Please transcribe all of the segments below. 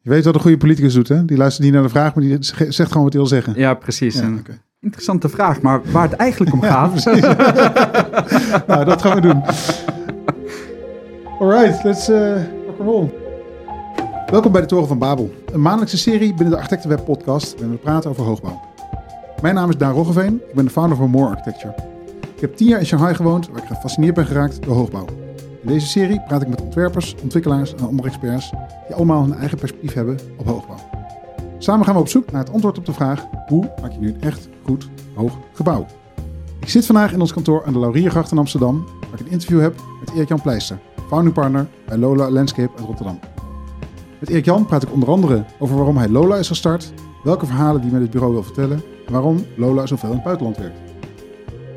Je weet wat een goede politicus doet, hè? Die luistert niet naar de vraag, maar die zegt gewoon wat hij wil zeggen. ja, precies. Ja. Interessante vraag, maar waar het eigenlijk om gaat. nou, dat gaan we doen. Alright, let's uh, rock and roll. Welkom bij de Toren van Babel. Een maandelijkse serie binnen de Architectenweb podcast waarin we praten over hoogbouw. Mijn naam is Daan Roggeveen. Ik ben de founder van More Architecture. Ik heb tien jaar in Shanghai gewoond, waar ik gefascineerd ben geraakt door hoogbouw. In deze serie praat ik met ontwerpers, ontwikkelaars en andere experts die allemaal hun eigen perspectief hebben op hoogbouw. Samen gaan we op zoek naar het antwoord op de vraag: hoe maak je nu een echt goed hoog gebouw? Ik zit vandaag in ons kantoor aan de Lauriergracht in Amsterdam, waar ik een interview heb met Erik-Jan Pleister, founding partner bij Lola Landscape uit Rotterdam. Met Erik-Jan praat ik onder andere over waarom hij Lola is gestart, welke verhalen die met het bureau wil vertellen en waarom Lola zoveel in het buitenland werkt.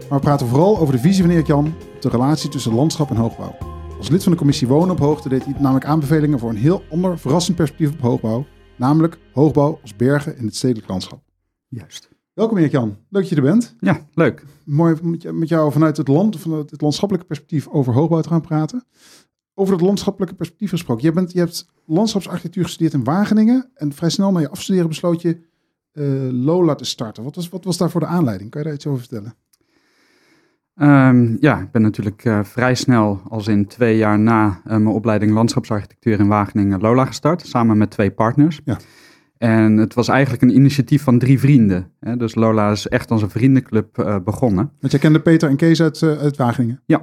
Maar we praten vooral over de visie van Erik-Jan op de relatie tussen landschap en hoogbouw. Als lid van de commissie Wonen op Hoogte deed hij namelijk aanbevelingen voor een heel ander, verrassend perspectief op hoogbouw, namelijk hoogbouw als bergen in het stedelijk landschap. Juist. Welkom Erik-Jan, leuk dat je er bent. Ja, leuk. Mooi om met jou- vanuit het, land, vanuit het landschappelijke perspectief over hoogbouw te gaan praten. Over dat landschappelijke perspectief gesproken. Je, bent, je hebt landschapsarchitectuur gestudeerd in Wageningen en vrij snel na je afstuderen besloot je eh, Lola te starten. Wat was, wat was daarvoor de aanleiding? Kan je daar iets over vertellen? Ehm, ja, ik ben natuurlijk eh, vrij snel, als in twee jaar na eh, mijn opleiding landschapsarchitectuur in Wageningen, Lola gestart, samen met twee partners. Ja. En het was eigenlijk een initiatief van drie vrienden. Hè? Dus Lola is echt als een vriendenclub eh, begonnen. Want jij kende Peter en Kees uit, uit Wageningen. Ja,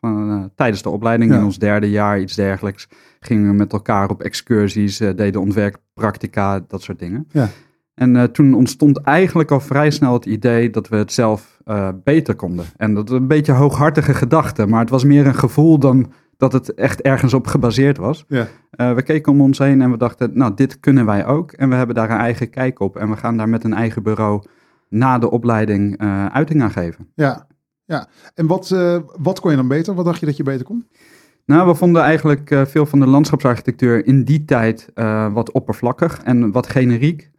van, eh, tijdens de opleiding Ja. in ons derde jaar, iets dergelijks, gingen we met elkaar op excursies, deden ontwerppractica, dat soort dingen. Ja. En toen ontstond eigenlijk al vrij snel het idee dat we het zelf eh, beter konden. En dat was een beetje hooghartige gedachte, maar het was meer een gevoel dan dat het echt ergens op gebaseerd was. Ja. Eh, we keken om ons heen en we dachten, nou, dit kunnen wij ook. En we hebben daar een eigen kijk op. En we gaan daar met een eigen bureau na de opleiding eh, uiting aan geven. Ja, ja. En wat, wat kon je dan beter? Wat dacht je dat je beter kon? Nou, we vonden eigenlijk veel van de landschapsarchitectuur in die tijd wat oppervlakkig en wat generiek.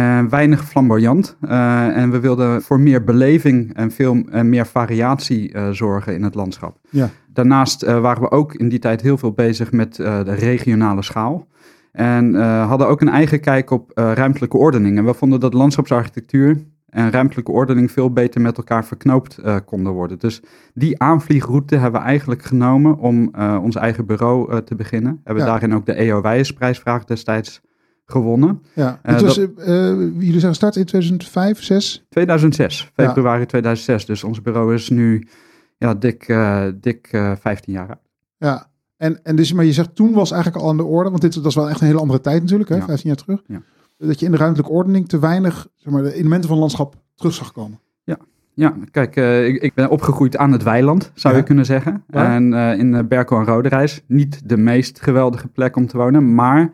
En weinig flamboyant. Eh, en we wilden voor meer beleving en veel eh, meer variatie eh, zorgen in het landschap. Ja. Daarnaast eh, waren we ook in die tijd heel veel bezig met eh, de regionale schaal. En eh, hadden ook een eigen kijk op eh, ruimtelijke ordening. En we vonden dat landschapsarchitectuur en ruimtelijke ordening veel beter met elkaar verknoopt eh, konden worden. Dus die aanvliegroute hebben we eigenlijk genomen om eh, ons eigen bureau eh, te beginnen. Hebben Ja. daarin ook de EO Wijsprijsvraag destijds gewonnen. Ja. Eh, Het was, eh, eh, jullie zijn gestart in 2005, 6? 2006, februari 2006. Dus ons bureau is nu ja, dik, dik eh 15 jaar oud. Ja. En, en dus, maar je zegt toen was eigenlijk al aan de orde, want dit was wel echt een hele andere tijd natuurlijk, hè, Ja. 15 jaar terug. Ja. Dat je in de ruimtelijke ordening te weinig zeg maar, de elementen van landschap terug zag komen. Ja, kijk, eh, ik, ik ben opgegroeid aan het weiland, zou Ja. je kunnen zeggen. En in Berkel en Roderijs. Niet de meest geweldige plek om te wonen, maar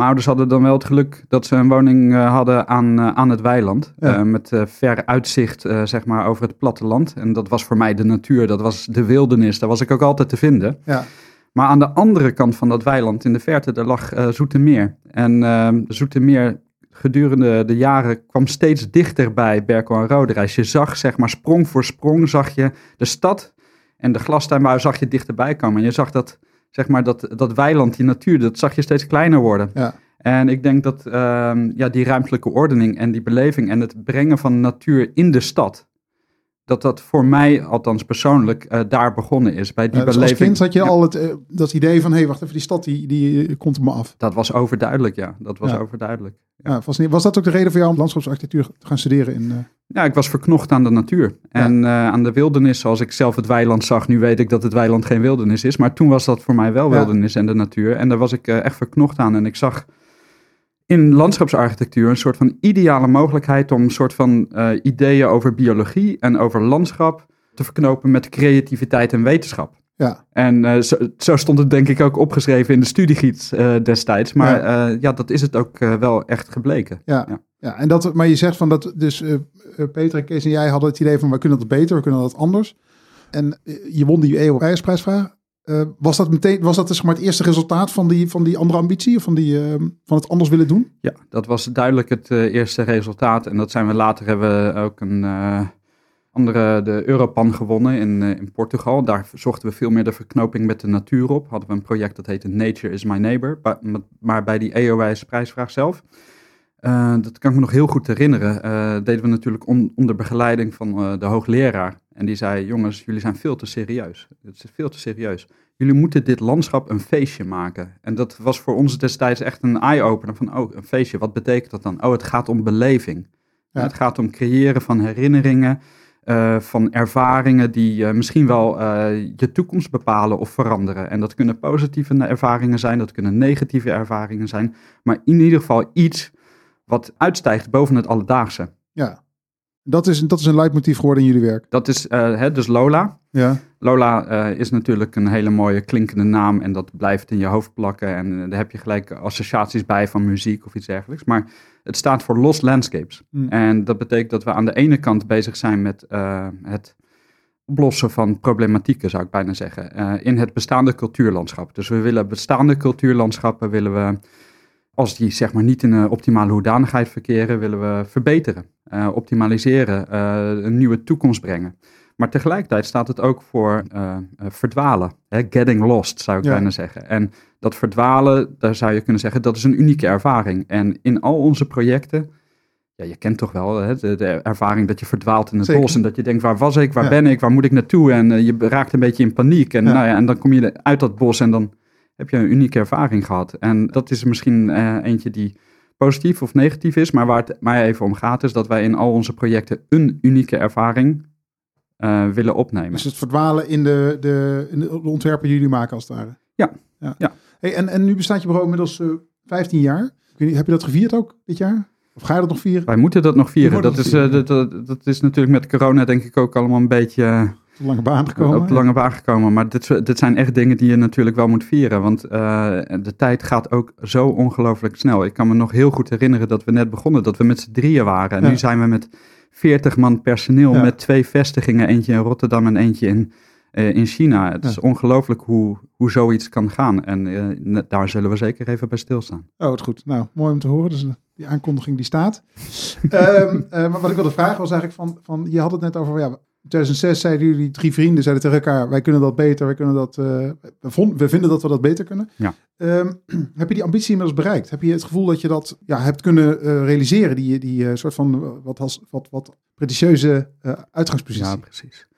mijn ouders hadden dan wel het geluk dat ze een woning eh, hadden aan, eh, aan het weiland. Ja. Eh, met ver uitzicht, zeg maar, over het platteland. En dat was voor mij de natuur, dat was de wildernis. Daar was ik ook altijd te vinden. Ja. Maar aan de andere kant van dat weiland, in de verte, daar lag Zoetermeer. En ehm Zoetermeer gedurende de jaren kwam steeds dichter bij Berkel en Roderijs. Je zag, zeg maar, sprong voor sprong, zag je de stad en de glastuinbouw zag je dichterbij komen. En je zag dat, zeg maar, dat, dat weiland, die natuur, dat zag je steeds kleiner worden. Ja. En ik denk dat ehm, ja, die ruimtelijke ordening en die beleving en het brengen van natuur in de stad, dat dat voor mij, althans persoonlijk, eh, daar begonnen is. Bij die Ja, dus als beleving. kind had je Ja. al het, eh, dat idee van, hé, wacht even, die stad die, die eh, komt op me af. Dat was overduidelijk, ja. Dat was Ja. overduidelijk. Ja, was dat ook de reden voor jou om landschapsarchitectuur te gaan studeren? In, Ja, ik was verknocht aan de natuur. En aan de wildernis, zoals ik zelf het weiland zag. Nu weet ik dat het weiland geen wildernis is. Maar toen was dat voor mij wel wildernis en de natuur. En daar was ik echt verknocht aan. En ik zag in landschapsarchitectuur een soort van ideale mogelijkheid... om een soort van eh, ideeën over biologie en over landschap... te verknopen met creativiteit en wetenschap. ja, En eh, zo, zo stond het denk ik ook opgeschreven in de studiegids eh, destijds. Maar ja. ja, dat is het ook wel echt gebleken. ja, Ja. ja. En dat, maar je zegt van dat, dus Peter en Kees en jij hadden het idee van, we kunnen dat beter, we kunnen dat anders. En je won die EO Eh, was dat meteen, was dat dus maar het eerste resultaat van die, van die andere ambitie, of van, die, eh, van het anders willen doen? Ja, dat was duidelijk het eh, eerste resultaat. En dat zijn we later hebben we ook een andere de Europan gewonnen in, in Portugal. Daar zochten we veel meer de verknoping met de natuur op. Hadden we een project dat heette Nature is my neighbor. Maar bij die EOS prijsvraag zelf, dat kan ik me nog heel goed herinneren, deden we natuurlijk on- onder begeleiding van de hoogleraar. En die zei, jongens, jullie zijn veel te serieus. Het is veel te serieus. Jullie moeten dit landschap een feestje maken. En dat was voor ons destijds echt een eye-opener van, oh, een feestje, wat betekent dat dan? Oh, het gaat om beleving. Ja. Het gaat om creëren van herinneringen, eh, van ervaringen die eh, misschien wel eh, je toekomst bepalen of veranderen. En dat kunnen positieve ervaringen zijn, dat kunnen negatieve ervaringen zijn, maar in ieder geval iets wat uitstijgt boven het alledaagse. Ja. Dat is, dat is een leidmotief geworden in jullie werk. Dat is eh, hè, dus Lola. Ja. Lola eh, is natuurlijk een hele mooie klinkende naam en dat blijft in je hoofd plakken. En eh, daar heb je gelijk associaties bij van muziek of iets dergelijks. Maar het staat voor Lost Landscapes. Hm. En dat betekent dat we aan de ene kant bezig zijn met het oplossen van problematieken, zou ik bijna zeggen, in het bestaande cultuurlandschap. Dus we willen bestaande cultuurlandschappen, willen we, als die zeg maar niet in een optimale hoedanigheid verkeren, willen we verbeteren, eh, optimaliseren, eh, een nieuwe toekomst brengen. Maar tegelijkertijd staat het ook voor eh, verdwalen, hè, getting lost, zou ik Ja. bijna zeggen. En dat verdwalen, daar zou je kunnen zeggen, dat is een unieke ervaring. En in al onze projecten, ja, je kent toch wel hè, de, de ervaring dat je verdwaalt in het Zeker. bos en dat je denkt, waar was ik, waar Ja. ben ik, waar moet ik naartoe? En je raakt een beetje in paniek. En, Ja. nou ja, en dan kom je uit dat bos en dan heb je een unieke ervaring gehad. En dat is misschien eentje die positief of negatief is, maar waar het mij even om gaat, is dat wij in al onze projecten een unieke ervaring eh, willen opnemen. Dus het verdwalen in de, de, in de ontwerpen die jullie maken als het ware. Ja. ja. Ja. Hey, en, en nu bestaat je bureau inmiddels eh 15 jaar. Ik weet niet, heb je dat gevierd ook dit jaar? Of ga je dat nog vieren? Wij moeten dat nog vieren. Je wordt Dat is, eh, vieren, dat, dat, dat is natuurlijk met corona denk ik ook allemaal een beetje eh, de lange baan gekomen? op de lange baan gekomen. Maar dit, dit zijn echt dingen die je natuurlijk wel moet vieren. Want eh, de tijd gaat ook zo ongelooflijk snel. Ik kan me nog heel goed herinneren dat we net begonnen. Dat we met z'n drieën waren. En Ja. nu zijn we met 40 man personeel. Ja. Met twee vestigingen. Eentje in Rotterdam en eentje in, eh, in China. Het Ja. is ongelooflijk hoe, hoe zoiets kan gaan. En eh, daar zullen we zeker even bij stilstaan. Oh, wat goed. Nou, mooi om te horen. Dus die aankondiging die staat. Ehm, eh, maar wat ik wilde vragen was eigenlijk van, van je had het net over, ja, 2006 zeiden jullie drie vrienden, zeiden tegen elkaar, wij kunnen dat beter, wij kunnen dat, eh, we, vond- we vinden dat we dat beter kunnen. Ja. Ehm, heb je die ambitie inmiddels bereikt? Heb je het gevoel dat je dat ja, hebt kunnen eh, realiseren, die, die eh, soort van wat, als, wat, wat pretentieuze uitgangspositie? Ja, precies.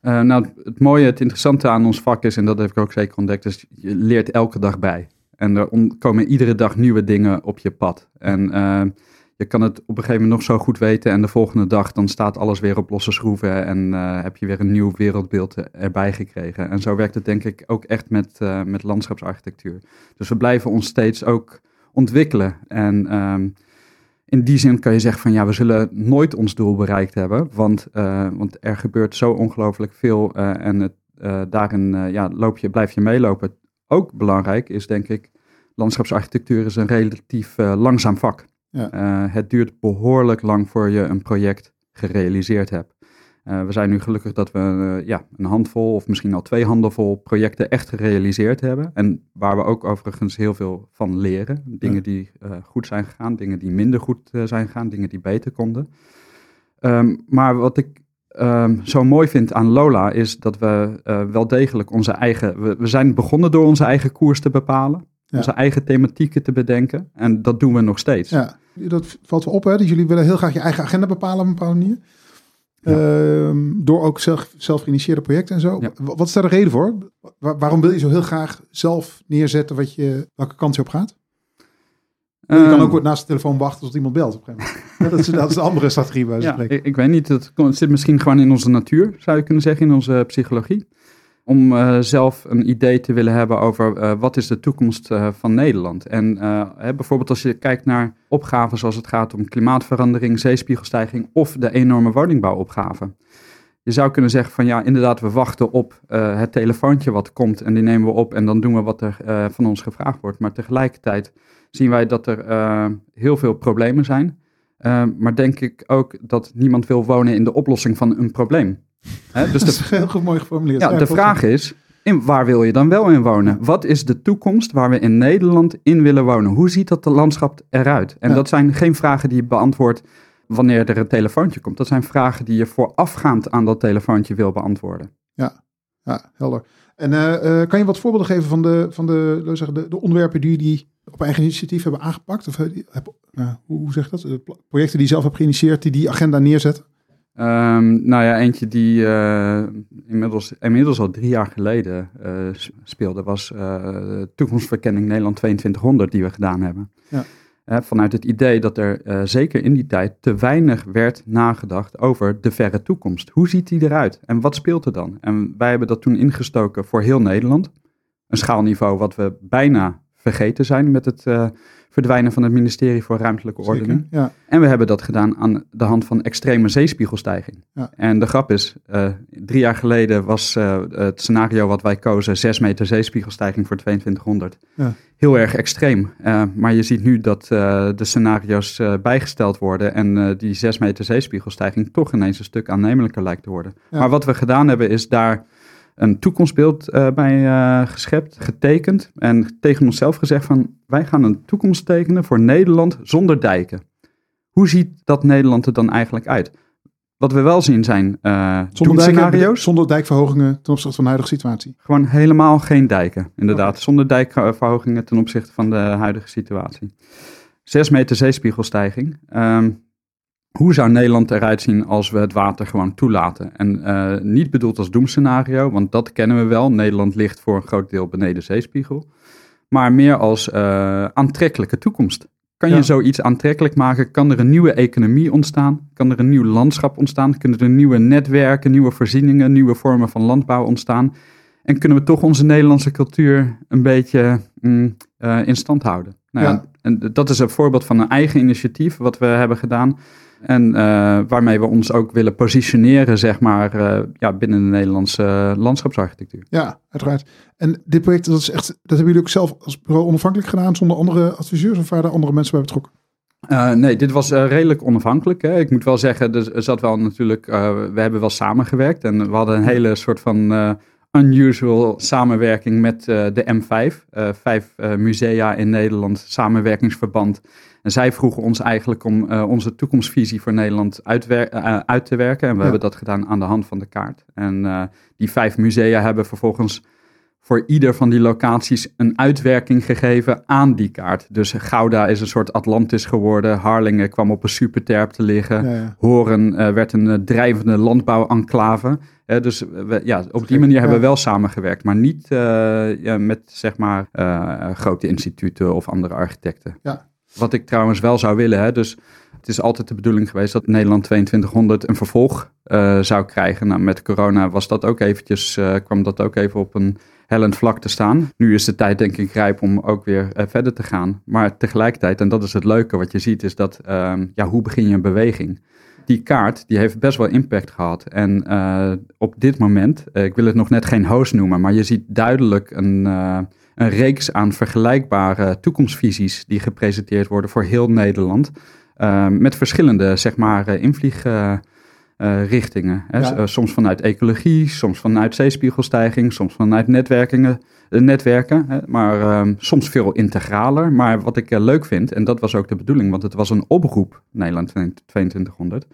Nou, het mooie, het interessante aan ons vak is, en dat heb ik ook zeker ontdekt, is je leert elke dag bij. En er komen iedere dag nieuwe dingen op je pad. En eh, je kan het op een gegeven moment nog zo goed weten en de volgende dag dan staat alles weer op losse schroeven en eh, heb je weer een nieuw wereldbeeld erbij gekregen. En zo werkt het denk ik ook echt met, eh, met landschapsarchitectuur. Dus we blijven ons steeds ook ontwikkelen. En ehm, in die zin kan je zeggen van ja, we zullen nooit ons doel bereikt hebben, want, eh, want er gebeurt zo ongelooflijk veel eh, en het, eh, daarin eh, ja, loop je, blijf je meelopen. Ook belangrijk is denk ik, landschapsarchitectuur is een relatief eh, langzaam vak. Ja. Eh, het duurt behoorlijk lang voor je een project gerealiseerd hebt. Eh, we zijn nu gelukkig dat we eh, ja, een handvol of misschien al twee handenvol projecten echt gerealiseerd hebben. En waar we ook overigens heel veel van leren. Dingen Ja. die goed zijn gegaan, dingen die minder goed zijn gegaan, dingen die beter konden. Ehm, maar wat ik ehm, zo mooi vind aan Lola is dat we wel degelijk onze eigen. We, we zijn begonnen door onze eigen koers te bepalen. Ja. Onze eigen thematieken te bedenken. En dat doen we nog steeds. Ja, dat valt wel op, hè? Dus jullie willen heel graag je eigen agenda bepalen op een bepaalde manier. Ja. Ehm, door ook zelf, zelf geïnitieerde projecten en zo. Ja. Wat is daar de reden voor? Wa- waarom wil je zo heel graag zelf neerzetten wat je, welke kant je op gaat? je kan Ehm, ook naast de telefoon wachten tot iemand belt op een gegeven moment. Dat, is, dat is de andere strategie bij Ja, spreken. ik, ik weet niet. Het zit misschien gewoon in onze natuur, zou je kunnen zeggen, in onze psychologie. Om eh, zelf een idee te willen hebben over eh, wat is de toekomst eh, van Nederland. En hè, bijvoorbeeld als je kijkt naar opgaven zoals het gaat om klimaatverandering, zeespiegelstijging of de enorme woningbouwopgave. Je zou kunnen zeggen van ja, inderdaad, we wachten op het telefoontje wat komt en die nemen we op en dan doen we wat er van ons gevraagd wordt. Maar tegelijkertijd zien wij dat er heel veel problemen zijn. Maar denk ik ook dat niemand wil wonen in de oplossing van een probleem. Dus Dat is heel goed mooi geformuleerd. ja, de klopt. vraag is, in, waar wil je dan wel in wonen? Wat is de toekomst waar we in Nederland in willen wonen? Hoe ziet dat de landschap eruit? En Ja. dat zijn geen vragen die je beantwoordt wanneer er een telefoontje komt. Dat zijn vragen die je voorafgaand aan dat telefoontje wil beantwoorden. Ja, ja helder. En uh, kan je wat voorbeelden geven van de, van de, zeggen, de, de onderwerpen die jullie op eigen initiatief hebben aangepakt? Of heb, hoe zeg je dat? De projecten die je zelf hebt geïnitieerd, die die agenda neerzetten? Um, nou ja, eentje die uh, inmiddels, inmiddels al drie jaar geleden uh, speelde, was uh, Toekomstverkenning Nederland 2200 die we gedaan hebben. Ja. vanuit het idee dat er zeker in die tijd te weinig werd nagedacht over de verre toekomst. Hoe ziet die eruit en wat speelt er dan? En wij hebben dat toen ingestoken voor heel Nederland. Een schaalniveau wat we bijna vergeten zijn met het verdwijnen van het ministerie voor Ruimtelijke Ordening. Ja. En we hebben dat gedaan aan de hand van extreme zeespiegelstijging. Ja. En de grap is, uh, drie jaar geleden was uh, het scenario wat wij kozen 6 meter zeespiegelstijging voor 2200. Ja. Heel erg extreem. Maar je ziet nu dat de scenario's bijgesteld worden en die 6 meter zeespiegelstijging toch ineens een stuk aannemelijker lijkt te worden. Maar wat we gedaan hebben is daar een toekomstbeeld uh, bij uh, geschept, getekend en tegen onszelf gezegd van wij gaan een toekomst tekenen voor Nederland zonder dijken. Hoe ziet dat Nederland er dan eigenlijk uit? Wat we wel zien zijn uh, zonder scenario's. Zonder dijkverhogingen ten opzichte van de huidige situatie. Gewoon helemaal geen dijken, inderdaad. Zonder dijkverhogingen ten opzichte van de huidige situatie. Zes meter zeespiegelstijging. Um, hoe zou Nederland eruit zien als we het water gewoon toelaten? En uh, niet bedoeld als doemscenario, want dat kennen we wel. Nederland ligt voor een groot deel beneden zeespiegel. Maar meer als uh, aantrekkelijke toekomst. Kan je zoiets aantrekkelijk maken? Kan er een nieuwe economie ontstaan? Kan er een nieuw landschap ontstaan? Kunnen er nieuwe netwerken, nieuwe voorzieningen, nieuwe vormen van landbouw ontstaan? En kunnen we toch onze Nederlandse cultuur een beetje mm, uh, in stand houden? Nou ja. en dat is een voorbeeld van een eigen initiatief wat we hebben gedaan. En uh, waarmee we ons ook willen positioneren, zeg maar, uh, ja, binnen de Nederlandse landschapsarchitectuur. Ja, uiteraard. En dit project, dat, is echt, dat hebben jullie ook zelf als bureau onafhankelijk gedaan, zonder andere adviseurs of waren er andere mensen bij betrokken? Uh, nee, dit was redelijk onafhankelijk. Hè. Ik moet wel zeggen, er zat wel natuurlijk, we hebben wel samengewerkt en we hadden een hele soort van unusual samenwerking met de M5. vijf musea in Nederland, samenwerkingsverband. En zij vroegen ons eigenlijk om onze toekomstvisie voor Nederland uit te werken. En we hebben dat gedaan aan de hand van de kaart. En die vijf musea hebben vervolgens voor ieder van die locaties een uitwerking gegeven aan die kaart. Dus Gouda is een soort Atlantis geworden. Harlingen kwam op een superterp te liggen. Ja, Horen werd een drijvende landbouwenclave. dus we, ja, op die manier hebben we wel samengewerkt, maar niet ja, met zeg maar grote instituten of andere architecten. Ja. Wat ik trouwens wel zou willen, hè, dus het is altijd de bedoeling geweest dat Nederland 2200 een vervolg uh, zou krijgen. Nou, met corona was dat ook eventjes, uh, kwam dat ook even op een hellend vlak te staan. Nu is de tijd denk ik rijp om ook weer uh, verder te gaan. Maar tegelijkertijd, en dat is het leuke wat je ziet, is dat, ehm, ja, hoe begin je een beweging? Die kaart, die heeft best wel impact gehad. En op dit moment, ik wil het nog net geen host noemen, maar je ziet duidelijk een een reeks aan vergelijkbare toekomstvisies die gepresenteerd worden voor heel Nederland. Uh, met verschillende, zeg maar, uh, invliegrichtingen. Uh, soms vanuit ecologie, soms vanuit zeespiegelstijging, soms vanuit netwerkingen, netwerken. Hè, maar ehm, soms veel integraler. Maar wat ik leuk vind, en dat was ook de bedoeling, want het was een oproep, Nederland 2200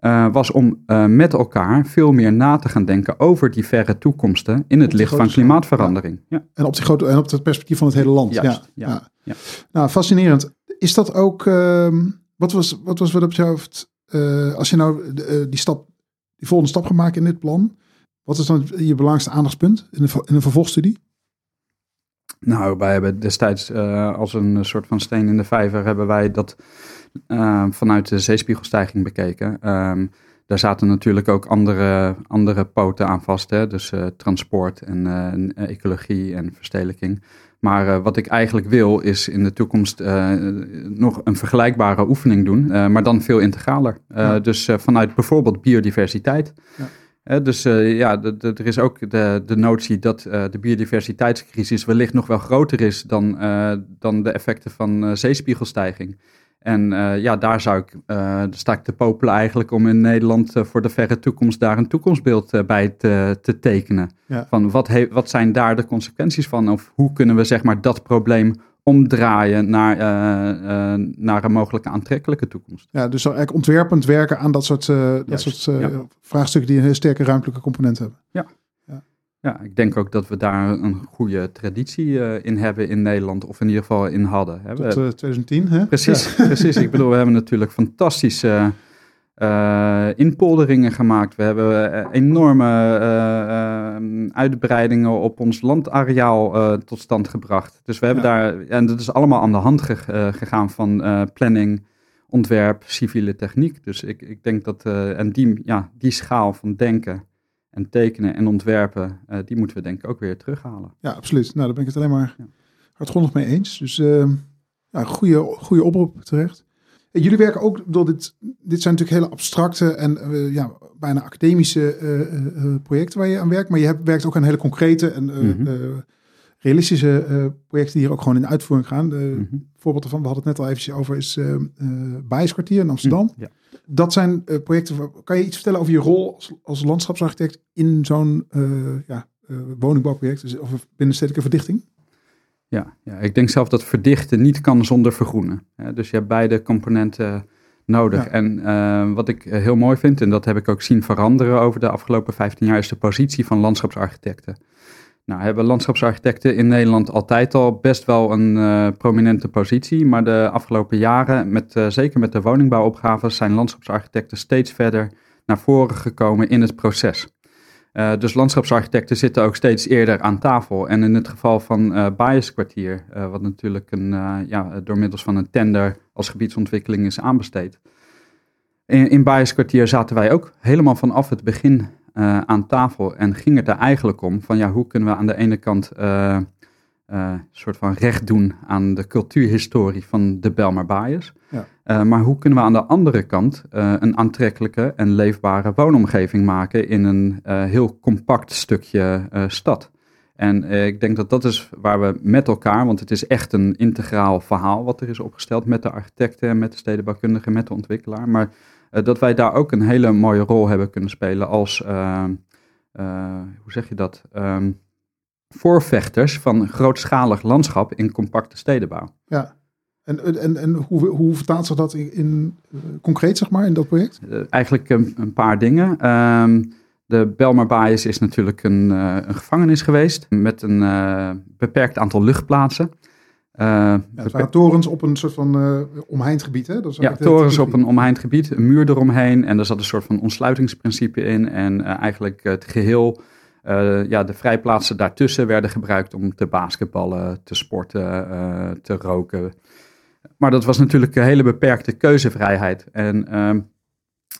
uh, was om uh, met elkaar veel meer na te gaan denken over die verre toekomsten in het licht van klimaatverandering. Ja. En, op grote, en op het perspectief van het hele land. Juist, ja, ja. ja. Nou, fascinerend. Is dat ook, uh, wat, was, wat was wat op jouw hoofd, eh, als je nou die, stap, die volgende stap gaat maken in dit plan, wat is dan je belangrijkste aandachtspunt in een, in een vervolgstudie? Nou, wij hebben destijds als een soort van steen in de vijver hebben wij dat vanuit de zeespiegelstijging bekeken. Um, daar zaten natuurlijk ook andere, andere poten aan vast, hè? dus transport en ecologie en verstedelijking. Maar uh, wat ik eigenlijk wil is in de toekomst nog een vergelijkbare oefening doen, maar dan veel integraler. Ja. Dus vanuit bijvoorbeeld biodiversiteit. Ja. dus ja, er is ook de, de notie dat de biodiversiteitscrisis wellicht nog wel groter is dan, dan de effecten van zeespiegelstijging. En uh, ja, daar zou ik, uh, sta ik te popelen eigenlijk om in Nederland uh, voor de verre toekomst daar een toekomstbeeld bij te, te tekenen. Ja. Van wat, wat zijn daar de consequenties van? Of hoe kunnen we zeg maar dat probleem omdraaien naar, eh, eh, naar een mogelijke aantrekkelijke toekomst. Ja, dus eigenlijk ontwerpend werken aan dat soort, eh, dat Juist, soort eh, ja. vraagstukken die een heel sterke ruimtelijke component hebben. Ja, ik denk ook dat we daar een goede traditie eh, in hebben in Nederland, of in ieder geval in hadden. Hè. Tot eh, 2010, hè? Precies, precies. Ik bedoel, we hebben natuurlijk fantastische eh, inpolderingen gemaakt. We hebben eh, enorme eh, eh, uitbreidingen op ons landareaal eh, tot stand gebracht. Dus we hebben Ja. daar, en dat is allemaal aan de hand ge- eh, gegaan van eh, planning, ontwerp, civiele techniek. Dus ik, ik denk dat, eh, en die, ja, die schaal van denken en tekenen en ontwerpen, eh, die moeten we denk ik ook weer terughalen. Ja, absoluut. Nou, daar ben ik het alleen maar Ja. hardgrondig mee eens. Dus eh, ja, goede, goede oproep terecht. En jullie werken ook, door dit, dit zijn natuurlijk hele abstracte en eh, ja, bijna academische eh, eh, eh, projecten waar je aan werkt. Maar je hebt, werkt ook aan hele concrete en eh, Mhm. eh, realistische eh, projecten die hier ook gewoon in uitvoering gaan. De Mhm. voorbeeld ervan, we hadden het net al eventjes over, is eh eh Bijenskwartier in Amsterdam. Ja. Dat zijn eh, projecten, kan je iets vertellen over je rol als, als landschapsarchitect in zo'n eh, ja, eh, woningbouwproject, dus, of binnenstedelijke verdichting? Ja, ja, ik denk zelf dat verdichten niet kan zonder vergroenen. Hè, dus je hebt beide componenten nodig. Ja. En wat ik heel mooi vind, en dat heb ik ook zien veranderen over de afgelopen 15 jaar, is de positie van landschapsarchitecten. Nou, hebben landschapsarchitecten in Nederland altijd al best wel een eh, prominente positie, maar de afgelopen jaren, met, eh, zeker met de woningbouwopgaves, zijn landschapsarchitecten steeds verder naar voren gekomen in het proces. Eh, dus landschapsarchitecten zitten ook steeds eerder aan tafel. En in het geval van eh, wat natuurlijk een, ja, door middels van een tender als gebiedsontwikkeling is aanbesteed. In, in zaten wij ook helemaal vanaf het begin eh, aan tafel en ging het er eigenlijk om van ja, hoe kunnen we aan de ene kant eh, eh, soort van recht doen aan de cultuurhistorie van de. Ja. Eh, maar hoe kunnen we aan de andere kant een aantrekkelijke en leefbare woonomgeving maken in een heel compact stukje stad? En ik denk dat dat is waar we met elkaar, want het is echt een integraal verhaal wat er is opgesteld met de architecten, met de stedenbouwkundigen, met de ontwikkelaar. Maar dat wij daar ook een hele mooie rol hebben kunnen spelen als, eh, eh, hoe zeg je dat, Ehm, voorvechters van grootschalig landschap in compacte stedenbouw. Ja. En, en, en hoe, hoe vertaalt zich dat in, in eh, concreet, zeg maar, in dat project? Eh, eigenlijk een, een paar dingen. Ehm, de Belmar Bias is natuurlijk een, eh, een gevangenis geweest met een eh, beperkt aantal luchtplaatsen. Eh, Ja, het waren torens op een soort van eh omheind gebied, hè? Dat is Ja, torens op een omheind gebied, een muur eromheen. En er zat een soort van ontsluitingsprincipe in. En eh, eigenlijk het geheel, eh, ja, de vrijplaatsen daartussen werden gebruikt om te basketballen, te sporten, te roken. Maar dat was natuurlijk een hele beperkte keuzevrijheid. En ehm,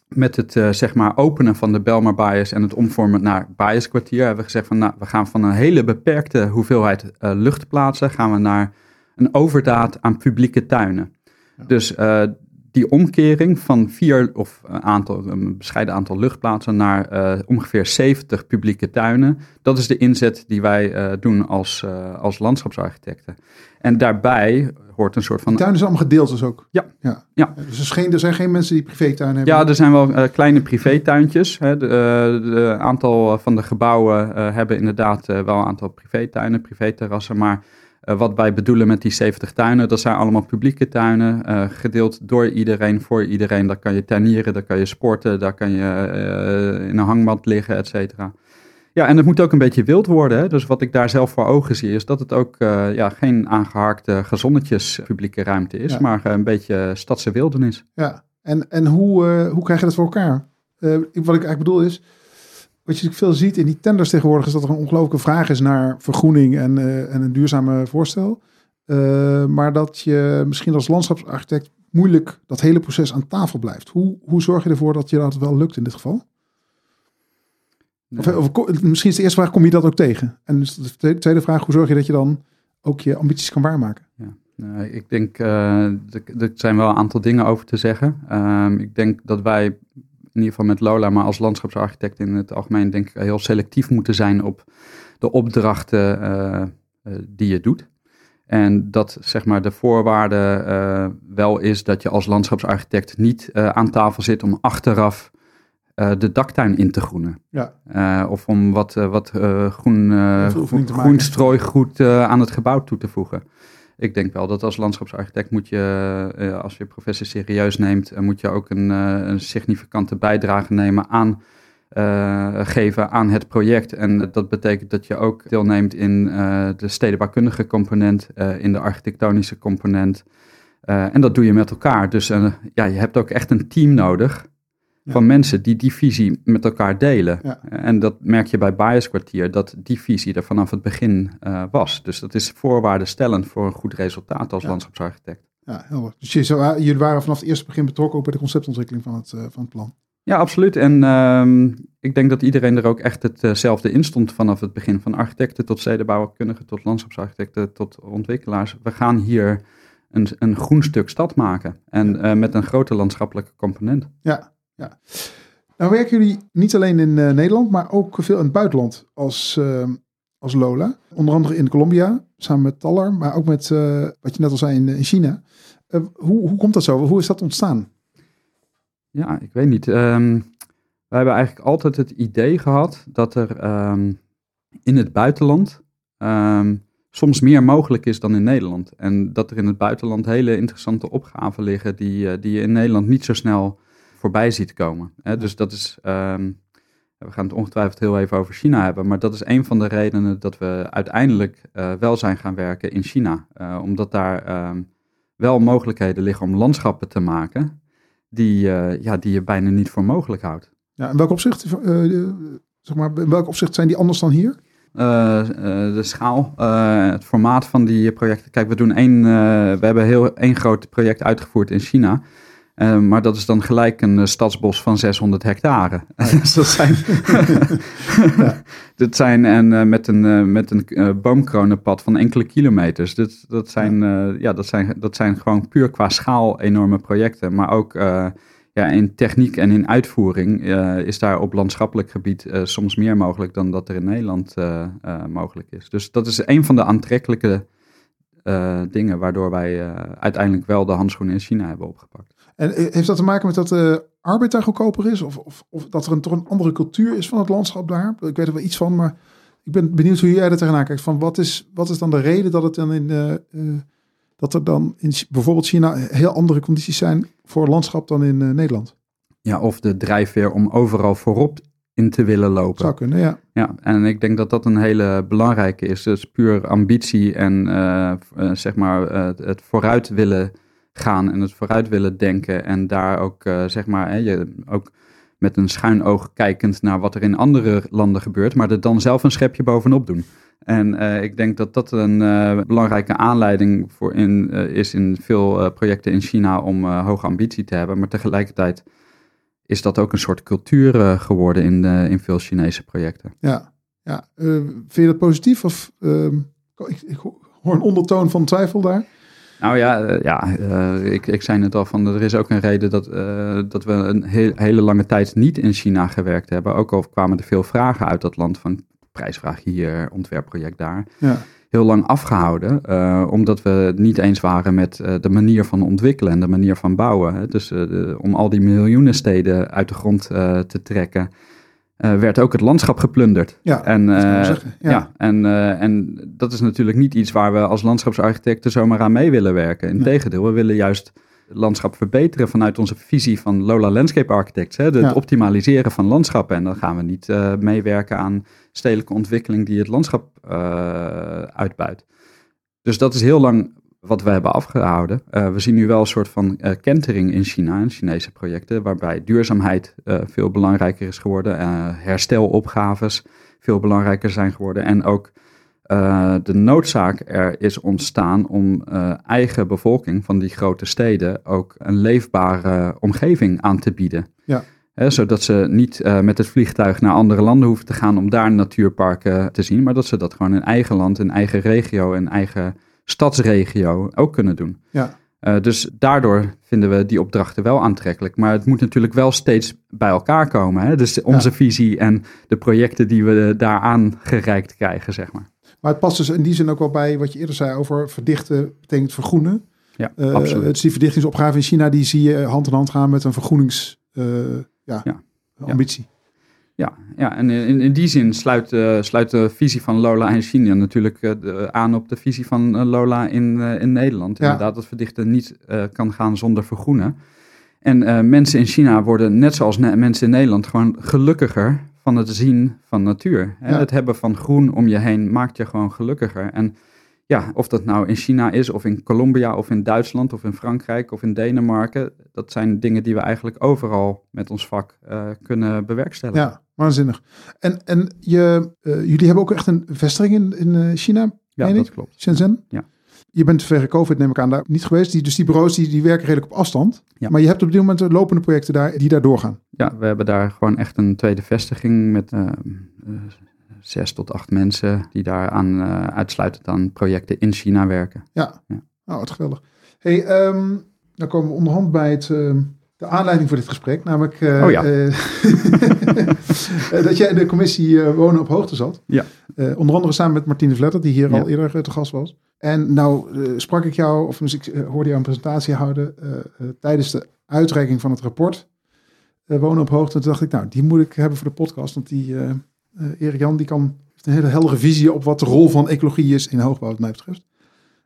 met het zeg maar openen van de Belmar Bias en het omvormen naar Bias kwartier hebben we gezegd van nou, we gaan van een hele beperkte hoeveelheid luchtplaatsen gaan we naar een overdaad aan publieke tuinen. Ja. Dus eh, die omkering van vier of een, aantal, een bescheiden aantal luchtplaatsen naar eh, ongeveer 70 publieke tuinen. Dat is de inzet die wij eh, doen als, eh, als landschapsarchitecten. En daarbij hoort een soort van Die tuinen zijn allemaal gedeeld dus ook? Ja. ja. Ja. Dus er, er zijn geen mensen die privétuinen hebben? Ja, er zijn wel eh, kleine privétuintjes. Hè. De, eh, de aantal van de gebouwen eh, hebben inderdaad eh, wel een aantal privétuinen, privéterrassen. Maar eh, wat wij bedoelen met die 70 tuinen, dat zijn allemaal publieke tuinen. eh, gedeeld door iedereen, voor iedereen. Daar kan je tuinieren, daar kan je sporten, daar kan je eh, in een hangmat liggen, et cetera. Ja, en het moet ook een beetje wild worden. Hè? Dus wat ik daar zelf voor ogen zie, is dat het ook ja, geen aangeharkte gezonnetjes publieke ruimte is, Ja. maar een beetje stadse wildernis. Ja, en, en hoe, hoe krijg je dat voor elkaar? Wat ik eigenlijk bedoel is, wat je veel ziet in die tenders tegenwoordig, is dat er een ongelooflijke vraag is naar vergroening en, eh, en een duurzame voorstel. Eh, maar dat je misschien als landschapsarchitect moeilijk dat hele proces aan tafel blijft. Hoe, hoe zorg je ervoor dat je dat wel lukt in dit geval? Of, of ko- misschien is de eerste vraag, kom je dat ook tegen? En dus de tweede- vraag, hoe zorg je dat je dan ook je ambities kan waarmaken? Nou, ik denk, er er zijn wel een aantal dingen over te zeggen. Ehm, ik denk dat wij, in ieder geval met Lola, maar als landschapsarchitect in het algemeen, denk ik heel selectief moeten zijn op de opdrachten eh, eh, die je doet. En dat zeg maar de voorwaarde eh, wel is dat je als landschapsarchitect niet aan tafel zit om achteraf de daktuin in te groenen. Ja. Of om wat, wat groen, groen strooigoed aan het gebouw toe te voegen. Ik denk wel dat als landschapsarchitect moet je, uh, als je professie serieus neemt, uh, moet je ook een, uh, een significante bijdrage nemen aan, geven aan het project. En dat betekent dat je ook deelneemt in de stedenbouwkundige component, in de architectonische component. en dat doe je met elkaar. Dus ja, je hebt ook echt een team nodig van mensen die die visie met elkaar delen. En dat merk je bij Bias Kwartier, dat die visie er vanaf het begin uh, was. Dus dat is voorwaardenstellend voor een goed resultaat als landschapsarchitect. Ja, heel goed. Dus jullie waren vanaf het eerste begin betrokken ook bij de conceptontwikkeling van het, uh, van het plan. Ja, absoluut. En uh, ik denk dat iedereen er ook echt hetzelfde in stond vanaf het begin. Van architecten tot stedenbouwkundigen, tot landschapsarchitecten, tot ontwikkelaars. We gaan hier een, een groen stuk stad maken. En met een grote landschappelijke component. Ja, ja. Nou werken jullie niet alleen in uh, Nederland, maar ook veel in het buitenland als, uh, als Lola. Onder andere in Colombia, samen met Taller, maar ook met, uh, wat je net al zei, in, in China. hoe, hoe komt dat zo? Hoe is dat ontstaan? Ja, ik weet niet. Um, wij hebben eigenlijk altijd het idee gehad dat er um, in het buitenland soms meer mogelijk is dan in Nederland. En dat er in het buitenland hele interessante opgaven liggen die, die je in Nederland niet zo snel voorbij ziet komen. Hè? Dus dat is, ehm, we gaan het ongetwijfeld heel even over China hebben, maar dat is een van de redenen dat we uiteindelijk uh, wel zijn gaan werken in China. Uh, omdat daar ehm, wel mogelijkheden liggen om landschappen te maken die, uh, ja, die je bijna niet voor mogelijk houdt. Ja, in welk opzicht, zeg maar, in welk opzicht zijn die anders dan hier? de schaal, het formaat van die projecten. Kijk, we doen één, we hebben heel één groot project uitgevoerd in China. Uh, maar dat is dan gelijk een uh, stadsbos van 600 hectare. dus dat zijn, ja. dat zijn en uh, met een, met een boomkronenpad van enkele kilometers. Dat, dat, zijn, ja. ja. dat, zijn, dat zijn gewoon puur qua schaal enorme projecten. Maar ook ja, in techniek en in uitvoering is daar op landschappelijk gebied soms meer mogelijk dan dat er in Nederland mogelijk is. Dus dat is een van de aantrekkelijke dingen waardoor wij uiteindelijk wel de handschoenen in China hebben opgepakt. En heeft dat te maken met dat de arbeid daar goedkoper is? Of, of, of, dat er een, toch een andere cultuur is van het landschap daar? Ik weet er wel iets van, maar ik ben benieuwd hoe jij er tegenaan kijkt. Van wat, is, wat is dan de reden dat, het dan in, uh, dat er dan in bijvoorbeeld China heel andere condities zijn voor landschap dan in uh, Nederland? Ja, of de drijfveer om overal voorop in te willen lopen. Zou kunnen, ja. Ja, en ik denk dat dat een hele belangrijke is. Dus puur ambitie en uh, zeg maar het vooruit willen gaan en het vooruit willen denken. En daar ook, uh, zeg maar, hè, je, ook met een schuin oog kijkend naar wat er in andere landen gebeurt, maar er dan zelf een schepje bovenop doen. En uh, ik denk dat dat een uh, belangrijke aanleiding voor in, is in veel projecten in China om hoge ambitie te hebben. Maar tegelijkertijd is dat ook een soort cultuur geworden in, in veel Chinese projecten. Ja, ja. vind je dat positief? Of, ehm, ik, ik hoor een ondertoon van twijfel daar. Nou ja, uh, ja uh, ik, ik zei net al van er is ook een reden dat, uh, dat we een heel, hele lange tijd niet in China gewerkt hebben. Ook al kwamen er veel vragen uit dat land van prijsvraag hier, ontwerpproject daar. Ja. Heel lang afgehouden, omdat we het niet eens waren met de manier van ontwikkelen en de manier van bouwen. Hè. Dus om al die miljoenen steden uit de grond te trekken. Uh, werd ook het landschap geplunderd. Ja, en, uh, ja. ja. en, uh, en dat is natuurlijk niet iets waar we als landschapsarchitecten zomaar aan mee willen werken. Integendeel, we willen juist het landschap verbeteren vanuit onze visie van Lola Landscape Architects. Hè, het ja. optimaliseren van landschappen. En dan gaan we niet meewerken aan stedelijke ontwikkeling die het landschap uitbuit. Dus dat is heel lang wat we hebben afgehouden. Uh, we zien nu wel een soort van uh, kentering in China, in Chinese projecten, waarbij duurzaamheid uh, veel belangrijker is geworden, herstelopgaves veel belangrijker zijn geworden en ook de noodzaak er is ontstaan om eigen bevolking van die grote steden ook een leefbare omgeving aan te bieden. Ja. zodat ze niet met het vliegtuig naar andere landen hoeven te gaan om daar natuurparken te zien, maar dat ze dat gewoon in eigen land, in eigen regio, in eigen stadsregio ook kunnen doen. Ja. Uh, dus daardoor vinden we die opdrachten wel aantrekkelijk. Maar het moet natuurlijk wel steeds bij elkaar komen. Hè? Dus onze ja. visie en de projecten die we daaraan gereikt krijgen, zeg maar. Maar het past dus in die zin ook wel bij wat je eerder zei over verdichten betekent vergroenen. Ja, uh, absoluut. Het is die verdichtingsopgave in China, die zie je hand in hand gaan met een vergroeningsambitie. Uh, ja, ja. ambitie. Ja, ja en in, in die zin sluit, uh, sluit de visie van Lola en China natuurlijk uh, de, aan op de visie van uh, Lola in, in Nederland. Ja. Inderdaad, dat verdichten niet kan gaan zonder vergroenen. En mensen in China worden, net zoals mensen in Nederland, gewoon gelukkiger van het zien van natuur. Ja. Het hebben van groen om je heen maakt je gewoon gelukkiger. En ja, of dat nou in China is, of in Colombia, of in Duitsland, of in Frankrijk, of in Denemarken. Dat zijn dingen die we eigenlijk overal met ons vak uh, kunnen bewerkstelligen. Ja, waanzinnig. En, en je, uh, jullie hebben ook echt een vestiging in, in uh, China? Ja, dat klopt. Shenzhen? Ja. Je bent verre COVID, neem ik aan, daar niet geweest. Die, dus die bureaus die, die werken redelijk op afstand. Ja. Maar je hebt op dit moment lopende projecten daar die daar doorgaan. Ja, we hebben daar gewoon echt een tweede vestiging met zes tot acht mensen die daar aan uh, uitsluitend aan projecten in China werken. Ja, ja. nou wat geweldig. Hey, um, dan komen we onderhand bij het, uh, de aanleiding voor dit gesprek, namelijk uh, oh, ja. dat jij in de commissie Wonen op Hoogte zat. Ja. onder andere samen met Martine Vletter, die hier ja. al eerder te gast was. En nou sprak ik jou, of dus ik hoorde jou een presentatie houden tijdens de uitreiking van het rapport Wonen op Hoogte. Toen dacht ik, nou, die moet ik hebben voor de podcast, want die Erik Jan die kan, heeft een hele heldere visie op wat de rol van ecologie is in hoogbouw, wat mij betreft.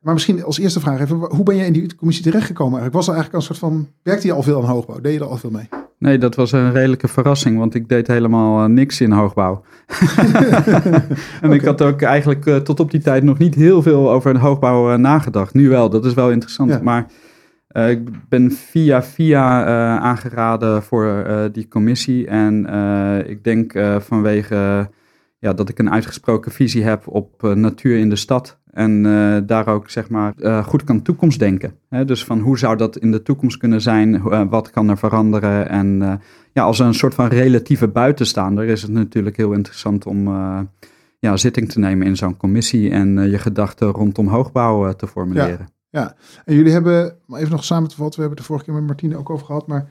Maar misschien als eerste vraag even, hoe ben je in die commissie terechtgekomen eigenlijk? Was er eigenlijk een soort van, werkte je al veel aan hoogbouw? Deed je er al veel mee? Nee, dat was een redelijke verrassing, want ik deed helemaal uh, niks in hoogbouw. en okay. ik had ook eigenlijk uh, tot op die tijd nog niet heel veel over een hoogbouw uh, nagedacht. Nu wel, dat is wel interessant. Ja. Maar ik ben via via aangeraden voor die commissie. En ik denk vanwege ja, dat ik een uitgesproken visie heb op natuur in de stad. En uh, daar ook zeg maar uh, goed kan toekomstdenken. Hè? Dus van hoe zou dat in de toekomst kunnen zijn? Uh, wat kan er veranderen? En ja, als een soort van relatieve buitenstaander is het natuurlijk heel interessant om ja, zitting te nemen in zo'n commissie en je gedachten rondom hoogbouw te formuleren. Ja, ja, en jullie hebben, even nog samen te vatten, we hebben het de vorige keer met Martine ook over gehad, maar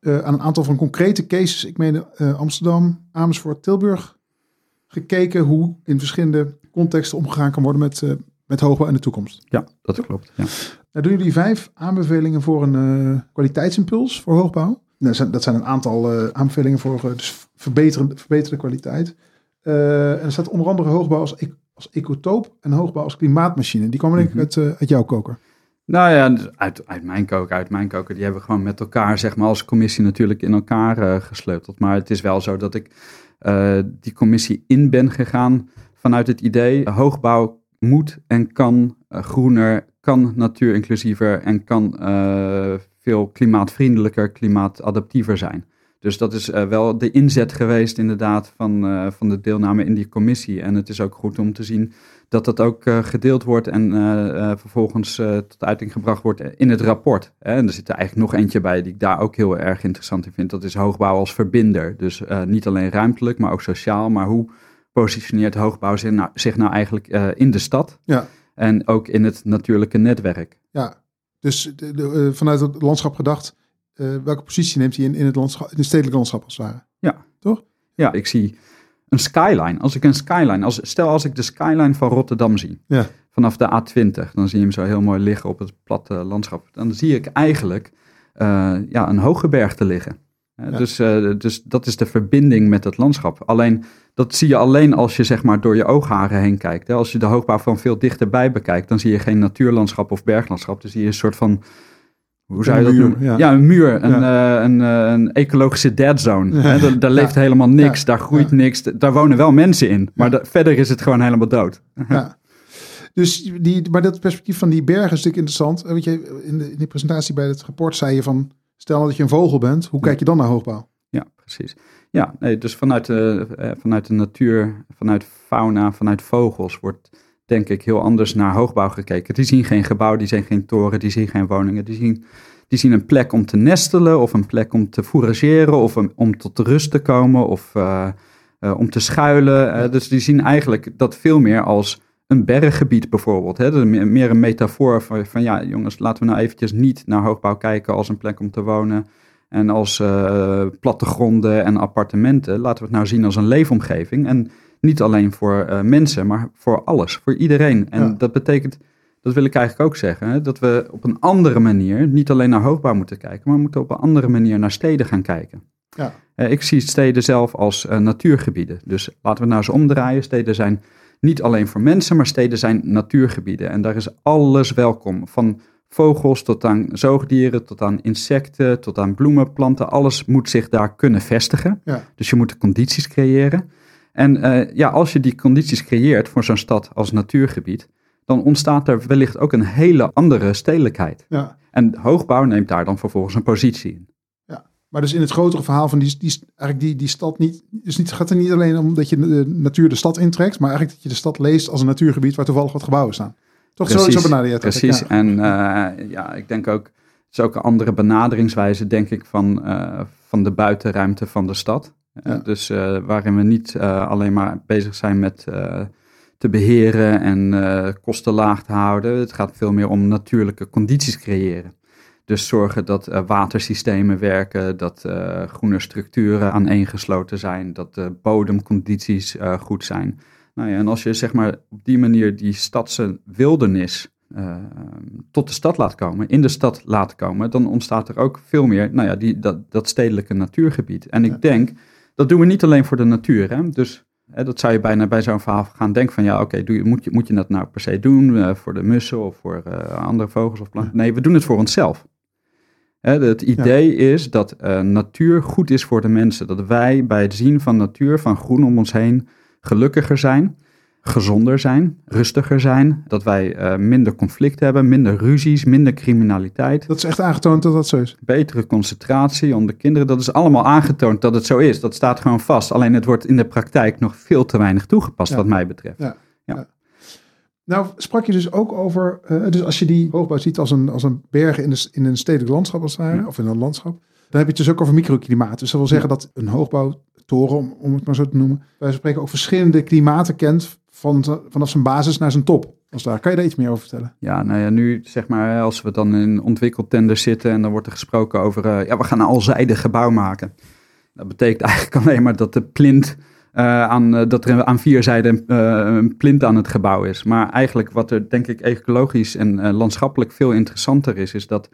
aan een aantal van concrete cases, ik meen Amsterdam, Amersfoort, Tilburg, gekeken hoe in verschillende contexten omgegaan kan worden met, uh, met hoogbouw in de toekomst. Ja, dat klopt. Ja. Nou, doen jullie vijf aanbevelingen voor een uh, kwaliteitsimpuls voor hoogbouw? Nou, dat zijn een aantal uh, aanbevelingen voor dus verbeteren, verbeterde kwaliteit. en er staat onder andere hoogbouw als, e als ecotoop en hoogbouw als klimaatmachine. Die komen denk ik mm -hmm. uit, uit jouw koker. Nou ja, dus uit, uit mijn koker, uit mijn koker. Die hebben we gewoon met elkaar, zeg maar, als commissie natuurlijk in elkaar gesleuteld. Maar het is wel zo dat ik uh, die commissie in ben gegaan vanuit het idee hoogbouw moet en kan uh, groener, kan natuurinclusiever en kan uh, veel klimaatvriendelijker, klimaatadaptiever zijn. Dus dat is wel de inzet geweest inderdaad van, van de deelname in die commissie. En het is ook goed om te zien dat dat ook gedeeld wordt en vervolgens tot uiting gebracht wordt in het rapport. En er zit er eigenlijk nog eentje bij die ik daar ook heel erg interessant in vind. Dat is hoogbouw als verbinder. Dus niet alleen ruimtelijk, maar ook sociaal. Maar hoe positioneert hoogbouw zich nou, zich nou eigenlijk uh, in de stad ja. en ook in het natuurlijke netwerk. Ja, dus de, de, uh, vanuit het landschap gedacht, uh, welke positie neemt hij in, in, het landschap, in het stedelijk landschap als het ware? Ja. Toch? Ja, ik zie een skyline. Als ik een skyline, als, stel als ik de skyline van Rotterdam zie, ja. vanaf de A20, dan zie je hem zo heel mooi liggen op het platte landschap. Dan zie ik eigenlijk ja, een hoge berg te liggen. Ja. Dus, uh, dus dat is de verbinding met het landschap. Alleen dat zie je alleen als je zeg maar door je oogharen heen kijkt. Hè. Als je de hoogbouw van veel dichterbij bekijkt, dan zie je geen natuurlandschap of berglandschap. Dan zie je een soort van, hoe zou je dat noemen? Ja. ja. een muur, een, uh, een, uh, een, ecologische dead zone. Hè. Daar, daar leeft helemaal niks, daar groeit niks. Daar wonen wel mensen in, maar de, verder is het gewoon helemaal dood. Ja. Dus die, maar dat perspectief van die bergen is natuurlijk interessant. Weet je, in, de, in die presentatie bij het rapport zei je van Stel dat je een vogel bent, hoe kijk je dan naar hoogbouw? Ja, precies. Ja, nee, dus vanuit de, eh, vanuit de natuur, vanuit fauna, vanuit vogels wordt denk ik heel anders naar hoogbouw gekeken. Die zien geen gebouw, die zien geen toren, die zien geen woningen. Die zien, die zien een plek om te nestelen of een plek om te fourageren of om tot rust te komen of uh, om te schuilen. Dus die zien eigenlijk dat veel meer als een berggebied bijvoorbeeld. Hè? Meer een metafoor van, van, ja, jongens, laten we nou eventjes niet naar hoogbouw kijken als een plek om te wonen. En als uh, plattegronden en appartementen. Laten we het nou zien als een leefomgeving. En niet alleen voor uh, mensen, maar voor alles, voor iedereen. En ja. dat betekent, dat wil ik eigenlijk ook zeggen, hè, dat we op een andere manier niet alleen naar hoogbouw moeten kijken, maar we moeten op een andere manier naar steden gaan kijken. Ja. Eh, ik zie steden zelf als eh, natuurgebieden. Dus laten we nou eens omdraaien. Steden zijn niet alleen voor mensen, maar steden zijn natuurgebieden. En daar is alles welkom. Van vogels tot aan zoogdieren, tot aan insecten, tot aan bloemen, planten. Alles moet zich daar kunnen vestigen. Ja. Dus je moet de condities creëren. En eh, ja, als je die condities creëert voor zo'n stad als natuurgebied, dan ontstaat er wellicht ook een hele andere stedelijkheid. Ja. En hoogbouw neemt daar dan vervolgens een positie in. Maar dus in het grotere verhaal van die, die, eigenlijk die, die stad niet. Dus niet, gaat er niet alleen om dat je de natuur de stad intrekt, maar eigenlijk dat je de stad leest als een natuurgebied waar toevallig wat gebouwen staan. Toch zo, zo benader je het. Precies. Ja. En uh, ja, ik denk ook, het is ook een andere benaderingswijze, denk ik, van, uh, van de buitenruimte van de stad. Ja. Uh, dus waarin we niet alleen maar bezig zijn met te beheren en kosten laag te houden. Het gaat veel meer om natuurlijke condities creëren. Dus zorgen dat uh, watersystemen werken, dat uh, groene structuren aaneengesloten zijn, dat de bodemcondities uh, goed zijn. Nou ja, en als je zeg maar op die manier die stadse wildernis tot de stad laat komen, in de stad laat komen, dan ontstaat er ook veel meer, nou ja, die, dat, dat stedelijke natuurgebied. En ik ja. denk, dat doen we niet alleen voor de natuur. Hè? Dus hè, dat zou je bijna bij zo'n verhaal gaan denken van, ja, oké, okay, moet, je, moet je dat nou per se doen voor de mussen of voor andere vogels of planten? Nee, we doen het voor onszelf. Het idee ja. is dat natuur goed is voor de mensen. Dat wij bij het zien van natuur, van groen om ons heen, gelukkiger zijn, gezonder zijn, rustiger zijn. Dat wij uh, minder conflict hebben, minder ruzies, minder criminaliteit. Dat is echt aangetoond dat dat zo is. Betere concentratie onder kinderen. Dat is allemaal aangetoond dat het zo is. Dat staat gewoon vast. Alleen het wordt in de praktijk nog veel te weinig toegepast, ja. wat mij betreft. Ja. ja. Nou, sprak je dus ook over, uh, dus als je die hoogbouw ziet als een, als een berg in, de, in een stedelijk landschap als het ware, ja. of in een landschap, dan heb je het dus ook over microklimaat. Dus dat wil zeggen dat een hoogbouwtoren, om, het maar zo te noemen, wij spreken ook verschillende klimaten kent van, vanaf zijn basis naar zijn top. Als daar. Kan je daar iets meer over vertellen? Ja, nou ja, nu zeg maar, als we dan in ontwikkeltenders zitten en dan wordt er gesproken over, uh, ja, we gaan een alzijdig gebouw maken. Dat betekent eigenlijk alleen maar dat de plint uh, aan, uh, dat er aan vier zijden een plint aan het gebouw is. Maar eigenlijk wat er denk ik ecologisch en landschappelijk veel interessanter is, is dat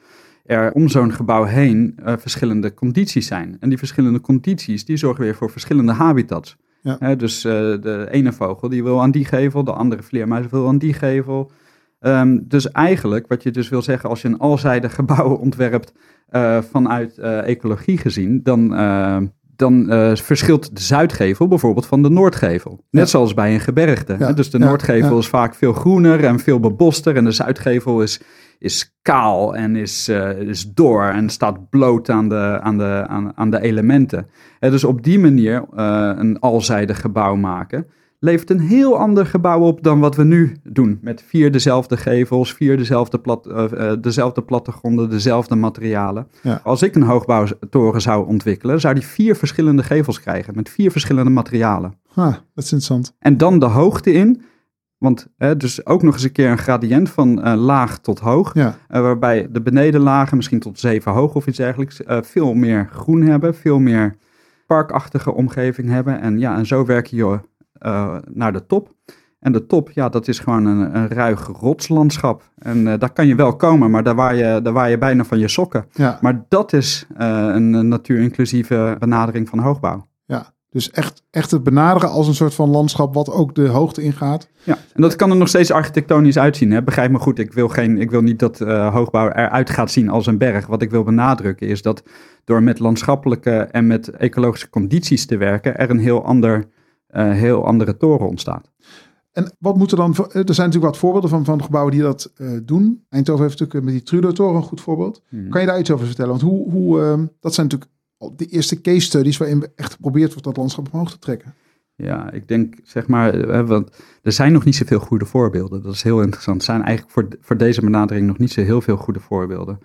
er om zo'n gebouw heen verschillende condities zijn. En die verschillende condities die zorgen weer voor verschillende habitats. Ja. dus de ene vogel die wil aan die gevel, de andere vleermuis wil aan die gevel. Um, dus eigenlijk, wat je dus wil zeggen, als je een alzijdig gebouw ontwerpt vanuit ecologie gezien, dan dan verschilt de zuidgevel bijvoorbeeld van de noordgevel. Net ja. zoals bij een gebergte. Ja. Dus de noordgevel is vaak veel groener en veel beboster. En de zuidgevel is, is kaal en is, uh, is door en staat bloot aan de, aan de, aan, aan de elementen. En dus op die manier uh, een alzijdig gebouw maken levert een heel ander gebouw op dan wat we nu doen. Met vier dezelfde gevels, vier dezelfde, plat, uh, dezelfde plattegronden, dezelfde materialen. Ja. Als ik een hoogbouwtoren zou ontwikkelen, zou die vier verschillende gevels krijgen met vier verschillende materialen. Ah, dat is interessant. En dan de hoogte in. Want hè, dus ook nog eens een keer een gradient van uh, laag tot hoog. Ja. Uh, waarbij de benedenlagen, misschien tot zeven hoog of iets dergelijks, uh, veel meer groen hebben. Veel meer parkachtige omgeving hebben. En ja, en zo werk je naar de top. En de top, ja, dat is gewoon een, een ruig rotslandschap. En daar kan je wel komen, maar daar waar je, daar waar je bijna van je sokken. Ja. Maar dat is een, een natuurinclusieve benadering van hoogbouw. Dus echt, echt het benaderen als een soort van landschap wat ook de hoogte ingaat. Ja, en dat kan er nog steeds architectonisch uitzien. Hè? Begrijp me goed, ik wil, geen, ik wil niet dat uh, hoogbouw eruit gaat zien als een berg. Wat ik wil benadrukken is dat door met landschappelijke en met ecologische condities te werken, er een heel ander uh, heel andere toren ontstaat. En wat moet er dan, er zijn natuurlijk wat voorbeelden van, van gebouwen die dat uh, doen. Eindhoven heeft natuurlijk met die Trudeau-toren een goed voorbeeld. Hmm. Kan je daar iets over vertellen? Want hoe, hoe uh, dat zijn natuurlijk de eerste case studies waarin we echt geprobeerd wordt dat landschap omhoog te trekken. Ja, ik denk zeg maar, hè, want er zijn nog niet zoveel goede voorbeelden. Dat is heel interessant. Er zijn eigenlijk voor, voor deze benadering nog niet zo heel veel goede voorbeelden.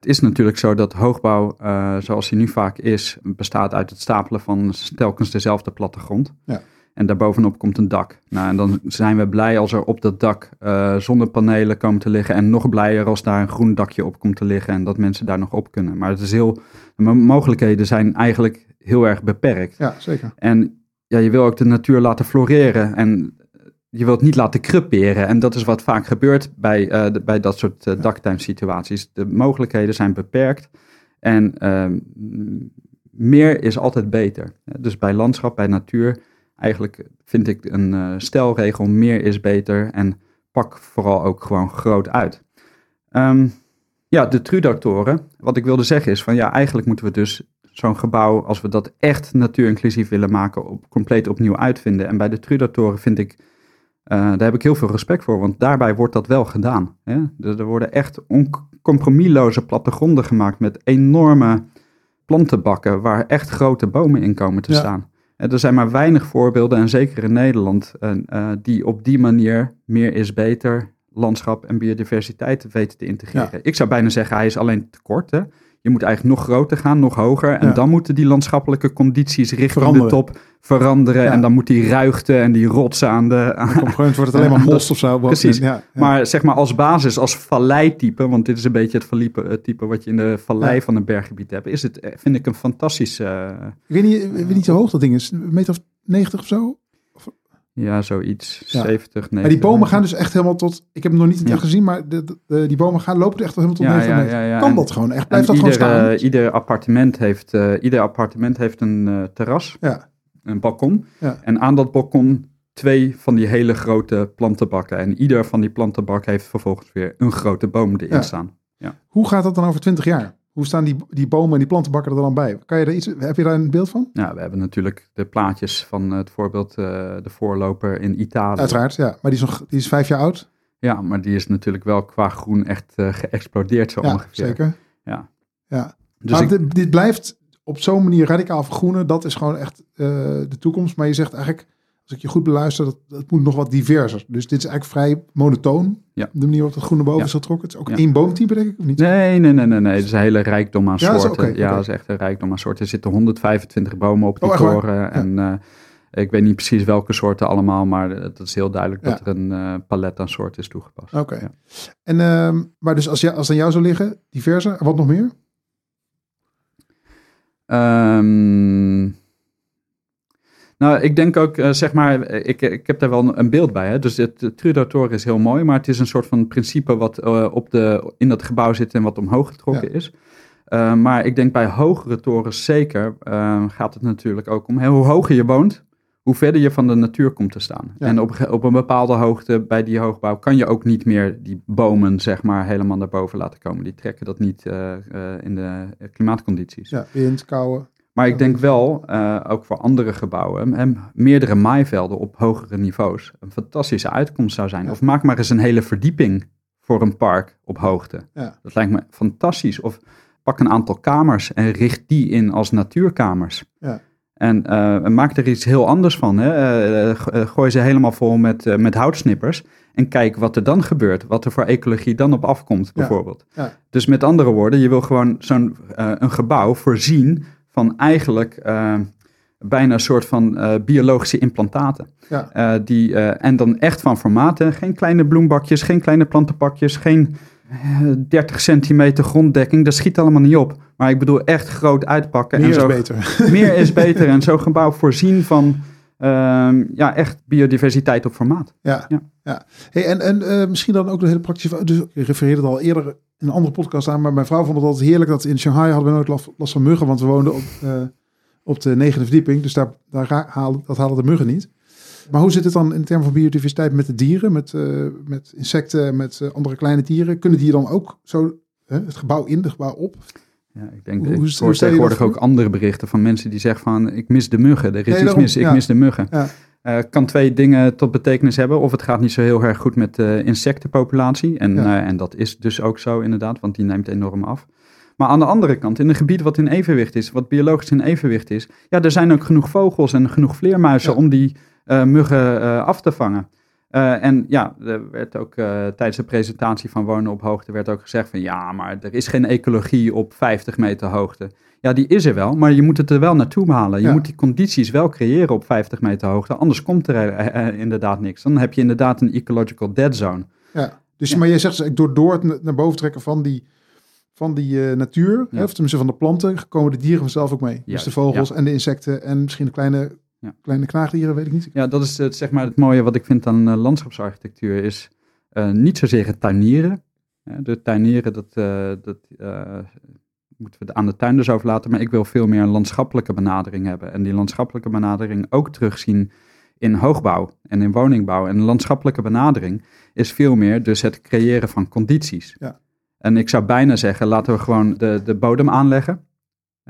Het is natuurlijk zo dat hoogbouw, uh, zoals hij nu vaak is, bestaat uit het stapelen van telkens dezelfde plattegrond. Ja. En daarbovenop komt een dak. Nou, en dan zijn we blij als er op dat dak uh, zonnepanelen komen te liggen. En nog blijer als daar een groen dakje op komt te liggen. En dat mensen daar nog op kunnen. Maar het is heel, de mogelijkheden zijn eigenlijk heel erg beperkt. Ja, zeker. En ja, je wil ook de natuur laten floreren. En je wilt niet laten creperen. En dat is wat vaak gebeurt bij, uh, de, bij dat soort uh, daktuinsituaties. De mogelijkheden zijn beperkt. En uh, meer is altijd beter. Dus bij landschap, bij natuur, eigenlijk vind ik een uh, stelregel, meer is beter en pak vooral ook gewoon groot uit. Um, ja, de Trudactoren. Wat ik wilde zeggen is van ja, eigenlijk moeten we dus zo'n gebouw, als we dat echt natuurinclusief willen maken, op, compleet opnieuw uitvinden. En bij de Trudactoren vind ik, uh, daar heb ik heel veel respect voor, want daarbij wordt dat wel gedaan. Hè? Er, worden echt compromisloze plattegronden gemaakt met enorme plantenbakken waar echt grote bomen in komen te staan. En er zijn maar weinig voorbeelden, en zeker in Nederland, uh, die op die manier meer is beter landschap en biodiversiteit weten te integreren. Ik zou bijna zeggen, hij is alleen te kort. Hè? Je moet eigenlijk nog groter gaan, nog hoger. En dan moeten die landschappelijke condities richting de top veranderen. En dan moet die ruigte en die rotsen aan de... Aan, wordt het alleen maar mos of zo. Precies. Ja, Maar zeg maar als basis, als valleitype... want dit is een beetje het verliepen, type wat je in de vallei van een berggebied hebt... is het, eh, vind ik, een fantastische... Uh, ik weet niet, ik weet niet hoe hoog dat ding is. Een meter of 90 of zo? Ja, zoiets. 70, 90. Maar die bomen gaan dus echt helemaal tot. Ik heb hem nog niet ja. gezien, maar de, de, die bomen gaan lopen echt helemaal tot ja, 90 meter. Kan dat gewoon echt? Blijft dat ieder, gewoon staan? Uh, ieder appartement heeft, uh, ieder appartement heeft een uh, terras, ja. een balkon. En aan dat balkon twee van die hele grote plantenbakken. En ieder van die plantenbakken heeft vervolgens weer een grote boom erin staan. Ja. Hoe gaat dat dan over 20 jaar? Hoe staan die, die bomen en die plantenbakken er dan bij? Kan je daar iets, heb je daar een beeld van? Ja, we hebben natuurlijk de plaatjes van het voorbeeld uh, de voorloper in Italië. Uiteraard, ja. Maar die is, nog, die is vijf jaar oud? Ja, maar die is natuurlijk wel qua groen echt uh, geëxplodeerd zo ja, ongeveer. zeker. Ja. ja. Dus maar ik... dit, dit, blijft op zo'n manier radicaal vergroenen. Dat is gewoon echt uh, de toekomst. Maar je zegt eigenlijk als ik je goed beluister, dat, dat moet nog wat diverser. Dus dit is eigenlijk vrij monotoon. Ja. De manier waarop het groene boven is getrokken. Het is ook één boomtype, denk ik, of niet? Nee, nee, nee, nee. nee. Het is een hele rijkdom aan ja, soorten. Okay, ja, dat is echt een rijkdom aan soorten. Er zitten 125 bomen op die oh, toren. En uh, ik weet niet precies welke soorten allemaal, maar het is heel duidelijk dat er een uh, palet aan soorten is toegepast. Oké. En, uh, maar dus als, ja, als aan jou zou liggen, diverse, wat nog meer? Um, nou, ik denk ook, uh, zeg maar, ik, ik heb daar wel een beeld bij. Hè? Dus het, Trudeau-toren is heel mooi, maar het is een soort van principe wat uh, op de, in dat gebouw zit en wat omhoog getrokken is. Uh, maar ik denk bij hogere torens zeker gaat het natuurlijk ook om hoe hoger je woont, hoe verder je van de natuur komt te staan. Ja. En op, op een bepaalde hoogte bij die hoogbouw kan je ook niet meer die bomen, zeg maar, helemaal naar boven laten komen. Die trekken dat niet in de klimaatcondities. Ja, wind, kouwen. Maar ik denk wel, uh, ook voor andere gebouwen, en meerdere maaivelden op hogere niveaus een fantastische uitkomst zou zijn. Ja. Of maak maar eens een hele verdieping voor een park op hoogte. Ja. Dat lijkt me fantastisch. Of pak een aantal kamers en richt die in als natuurkamers. Ja. En uh, maak er iets heel anders van. Hè? Uh, gooi ze helemaal vol met, met houtsnippers. En kijk wat er dan gebeurt. Wat er voor ecologie dan op afkomt, bijvoorbeeld. Ja. Dus met andere woorden, je wil gewoon zo'n een gebouw voorzien van eigenlijk uh, bijna een soort van uh, biologische implantaten. Ja. Uh, die, en dan echt van formaten. Geen kleine bloembakjes, geen kleine plantenpakjes, geen 30 centimeter gronddekking. Dat schiet allemaal niet op. Maar ik bedoel echt groot uitpakken. Meer en zo, is beter. Meer is beter. En zo'n gebouw voorzien van ehm, ja, echt biodiversiteit op formaat. Ja, ja. ja. Hey, en en misschien dan ook een hele praktische... Dus ik refereerde het al eerder in een andere podcast aan. Maar mijn vrouw vond het altijd heerlijk dat in Shanghai hadden we nooit last, van muggen. Want we woonden op, uh, op de negende verdieping. Dus daar, daar dat halen de muggen niet. Maar hoe zit het dan in termen van biodiversiteit met de dieren? Met, uh, met insecten, met andere kleine dieren? Kunnen die dan ook zo het gebouw in, het gebouw op? Ja, ik denk, hoe, ik hoor tegenwoordig ook andere berichten van mensen die zeggen van... ik mis de muggen, er is nee, iets mis, ik ja. mis de muggen. Ja. Uh, kan twee dingen tot betekenis hebben. Of het gaat niet zo heel erg goed met de insectenpopulatie. En, ja. uh, en dat is dus ook zo inderdaad, want die neemt enorm af. Maar aan de andere kant, in een gebied wat in evenwicht is, wat biologisch in evenwicht is, ja, er zijn ook genoeg vogels en genoeg vleermuizen Ja. om die uh, muggen af te vangen. En ja, er werd ook tijdens de presentatie van Wonen op Hoogte werd ook gezegd van ja, maar er is geen ecologie op 50 meter hoogte. Ja, die is er wel, maar je moet het er wel naartoe halen. Je Ja. moet die condities wel creëren op 50 meter hoogte, anders komt er eh, eh, inderdaad niks. Dan heb je inderdaad een ecological dead zone. Ja, dus Ja. maar jij zegt door, door het na- naar boven trekken van die, van die eh, natuur, Ja. hè, of tenminste van de planten, komen de dieren vanzelf ook mee. dus de vogels en de insecten en misschien de kleine, Ja. kleine knaagdieren, weet ik niet. Ja, dat is het, zeg maar het mooie wat ik vind aan eh, landschapsarchitectuur is eh, niet zozeer het tuinieren. De tuinieren, dat, eh, dat moeten we aan de tuinders overlaten. Maar ik wil veel meer een landschappelijke benadering hebben. En die landschappelijke benadering ook terugzien in hoogbouw en in woningbouw. En een landschappelijke benadering is veel meer dus het creëren van condities. Ja. En ik zou bijna zeggen, laten we gewoon de, de bodem aanleggen.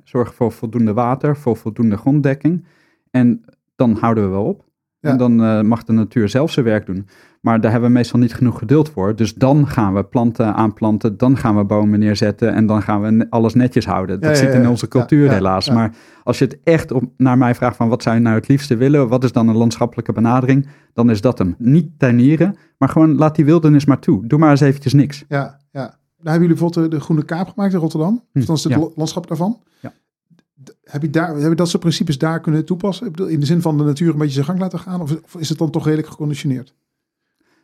Zorg voor voldoende water, voor voldoende gronddekking. En dan houden we wel op. Ja. En dan eh, mag de natuur zelf zijn werk doen. Maar daar hebben we meestal niet genoeg geduld voor. Dus dan gaan we planten aanplanten, dan gaan we bomen neerzetten en dan gaan we alles netjes houden. Dat Ja, zit in ja. onze cultuur helaas. Maar als je het echt op, naar mij vraagt van wat zou je nou het liefste willen, wat is dan een landschappelijke benadering, dan is dat hem. Niet tuinieren, maar gewoon laat die wildernis maar toe. Doe maar eens eventjes niks. Ja, ja. Nou hebben jullie bijvoorbeeld de, Groene Kaap gemaakt in Rotterdam. Of dan is het landschap daarvan. Ja. Heb je, daar, heb je dat soort principes daar kunnen toepassen? In de zin van de natuur een beetje zijn gang laten gaan? Of, of is het dan toch redelijk geconditioneerd?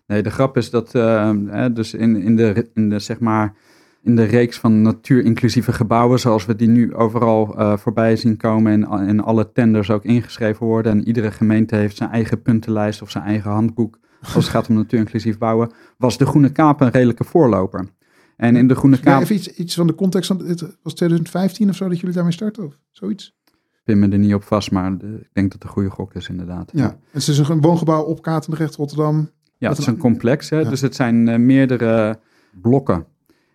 Nee, de grap is dat eh, hè, dus in, in, de, in de zeg maar in de reeks van natuurinclusieve gebouwen, zoals we die nu overal eh, voorbij zien komen en in alle tenders ook ingeschreven worden. En iedere gemeente heeft zijn eigen puntenlijst of zijn eigen handboek als het gaat om natuurinclusief bouwen, was de Groene Kaap een redelijke voorloper. En in de Groene Ja, Kaap, even iets, iets van de context. Van, het was 2015 of zo dat jullie daarmee starten? Of zoiets? pin me er niet op vast, maar de- ik denk dat het een goede gok is inderdaad. Ja. Het is een woongebouw op Katendrecht, Rotterdam. Ja, het is een- complex. Hè? Ja. Dus het zijn eh, meerdere blokken.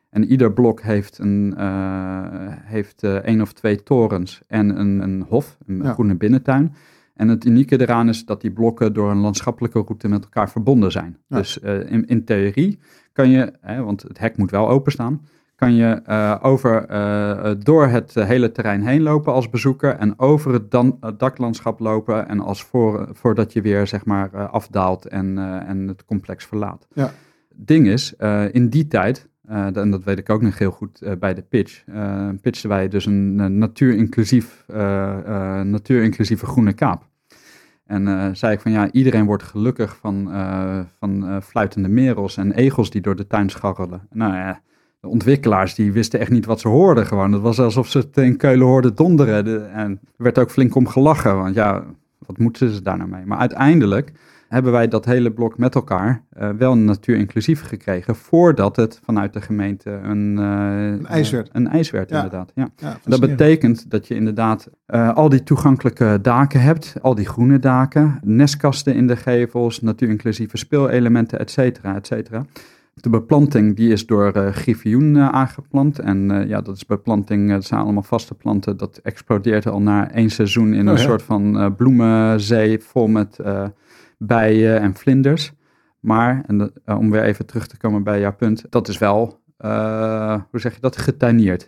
En ieder blok heeft, een, eh, heeft eh, één of twee torens en een, een hof, een Ja. groene binnentuin. En het unieke eraan is dat die blokken door een landschappelijke route met elkaar verbonden zijn. Ja. Dus eh, in, in theorie kan je, hè, want het hek moet wel openstaan, kan je eh, over, eh, door het hele terrein heen lopen als bezoeker en over het, dan, daklandschap lopen en als voor, voordat je weer zeg maar afdaalt en, en het complex verlaat. Ja. Ding is, in die tijd, eh, en dat weet ik ook nog heel goed eh, bij de pitch, eh pitchten wij dus een, eh, natuurinclusief, natuurinclusieve groene kaap. En zei ik van ja, iedereen wordt gelukkig van, van fluitende merels en egels die door de tuin scharrelen. Nou ja, de ontwikkelaars die wisten echt niet wat ze hoorden gewoon. Het was alsof ze het in Keulen hoorden donderen. De- en er werd ook flink om gelachen, want ja, wat moeten ze daar nou mee? Maar uiteindelijk hebben wij dat hele blok met elkaar eh, wel natuurinclusief gekregen, voordat het vanuit de gemeente een, eh, Een eis werd. Een eis werd, Ja. inderdaad. Ja. Ja, Dat betekent dat je inderdaad eh, al die toegankelijke daken hebt, al die groene daken, nestkasten in de gevels, natuurinclusieve speelelementen, et cetera, et cetera. De beplanting die is door eh griffioen aangeplant. En ja, dat is beplanting, dat zijn allemaal vaste planten. Dat explodeert al na één seizoen in Oh, een soort van bloemenzee vol met bijen en vlinders. Maar, en eh, om weer even terug te komen bij jouw punt, dat is wel, eh, hoe zeg je dat.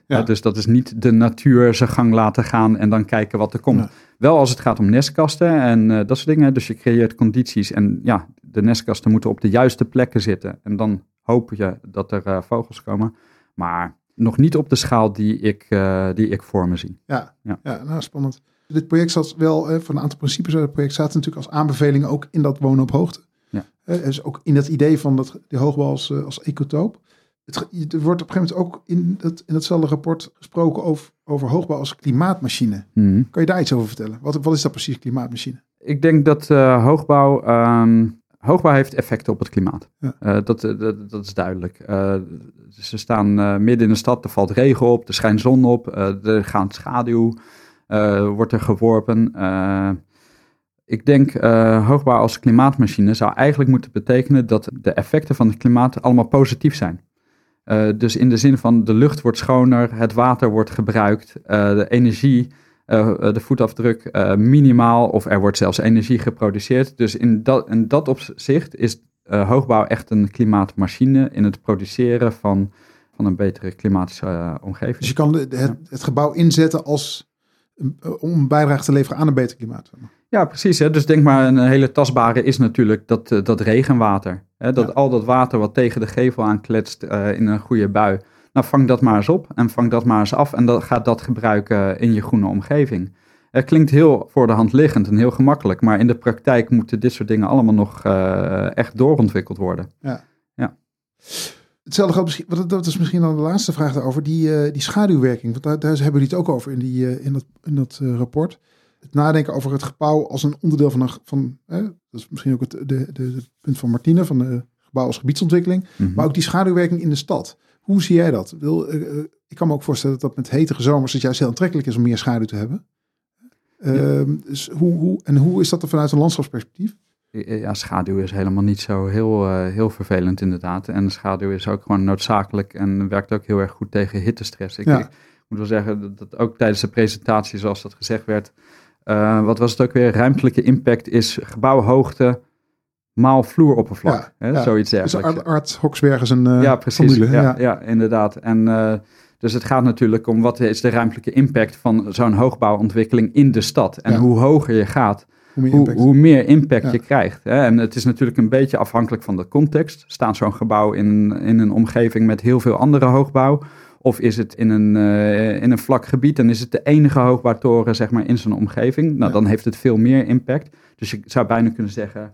Ja. Hè, dus dat is niet de natuur zijn gang laten gaan en dan kijken wat er komt. Ja. Wel als het gaat om nestkasten en eh, dat soort dingen. Dus je creëert condities en ja, de nestkasten moeten op de juiste plekken zitten. En dan hoop je dat er eh, vogels komen. Maar nog niet op de schaal die ik, eh, die ik voor me zie. Ja, Ja. ja. nou spannend. Dit project zat wel, eh, van een aantal principes uit het project zaten natuurlijk als aanbevelingen ook in dat wonen op hoogte. Ja. Eh, dus ook in dat idee van dat, die hoogbouw als, eh, als ecotoop. Het, er wordt op een gegeven moment ook in, dat, in datzelfde rapport gesproken over, over hoogbouw als klimaatmachine. Mhm. Kan je daar iets over vertellen? Wat, wat is dat precies, klimaatmachine? Ik denk dat eh, hoogbouw, ehm, hoogbouw heeft effecten op het klimaat. Ja. Eh, dat, dat, dat is duidelijk. Ze staan midden in de stad, er valt regen op, er schijnt zon op, er gaat schaduw, wordt er geworpen. Eh, ik denk eh, hoogbouw als klimaatmachine zou eigenlijk moeten betekenen dat de effecten van het klimaat allemaal positief zijn. Eh, dus in de zin van de lucht wordt schoner, het water wordt gebruikt, eh, de energie, eh, de voetafdruk eh, minimaal of er wordt zelfs energie geproduceerd. Dus in dat, in dat opzicht is eh, hoogbouw echt een klimaatmachine in het produceren van, van een betere klimatische eh, omgeving. Dus je kan de- het, het gebouw inzetten als, eh, om een bijdrage te leveren aan een beter klimaat. Ja, precies. Hè? Dus denk maar, een hele tastbare is natuurlijk dat, eh, dat regenwater. Hè? Dat Ja. al dat water wat tegen de gevel aankletst eh, in een goede bui. Nou, vang dat maar eens op en vang dat maar eens af en dan gaat dat gebruiken in je groene omgeving. Het klinkt heel voor de hand liggend en heel gemakkelijk, maar in de praktijk moeten dit soort dingen allemaal nog eh, echt doorontwikkeld worden. Hetzelfde geldt misschien, wat- dat is misschien dan de laatste vraag daarover, die, eh, die schaduwwerking. Want daar, daar hebben jullie het ook over in, die, eh, in dat, in dat eh, rapport. Het nadenken over het gebouw als een onderdeel van, een, van dat is misschien ook het de, de, de punt van Martine, van de gebouw als gebiedsontwikkeling. Mhm. Maar ook die schaduwwerking in de stad. Hoe zie jij dat? Wil, ik kan me ook voorstellen dat met hetere zomers het juist heel aantrekkelijk is om meer schaduw te hebben. Uh, dus hoe, hoe, en hoe is dat er vanuit een landschapsperspectief? Ja, schaduw is helemaal niet zo heel, uh, heel vervelend inderdaad. En schaduw is ook gewoon noodzakelijk en werkt ook heel erg goed tegen hittestress. Ik, ja. ik moet wel zeggen dat, dat, ook tijdens de presentatie, zoals dat gezegd werd, uh, wat was het ook weer? Ruimtelijke impact is gebouwhoogte maal vloeroppervlak. Ja, hè? Zoiets dergelijks. Dus Art, is een uh, Ja, precies. Formule, ja, ja. inderdaad. En dus het gaat natuurlijk om wat is de ruimtelijke impact van zo'n hoogbouwontwikkeling in de stad. En hoe hoger je gaat, hoe meer impact, hoe, hoe meer impact je krijgt. Hè? En het is natuurlijk een beetje afhankelijk van de context. Staat zo'n gebouw in, in een omgeving met heel veel andere hoogbouw? Of is het in een, uh, in een vlak gebied en is het de enige hoogbouwtoren zeg maar, in zo'n omgeving? Nou, dan heeft het veel meer impact. Dus je zou bijna kunnen zeggen,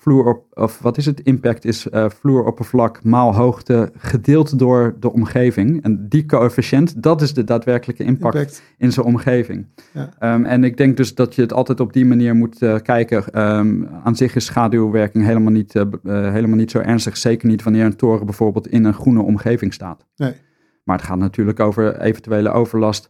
vloer op, of wat is het? Impact is uh, vloeroppervlak maal hoogte gedeeld door de omgeving. En die coëfficiënt, dat is de daadwerkelijke impact, impact. in zo'n omgeving. Ja. Um, en ik denk dus dat je het altijd op die manier moet uh, kijken. Um, aan zich is schaduwwerking helemaal niet, uh, helemaal niet zo ernstig. Zeker niet wanneer een toren bijvoorbeeld in een groene omgeving staat. Nee. Maar het gaat natuurlijk over eventuele overlast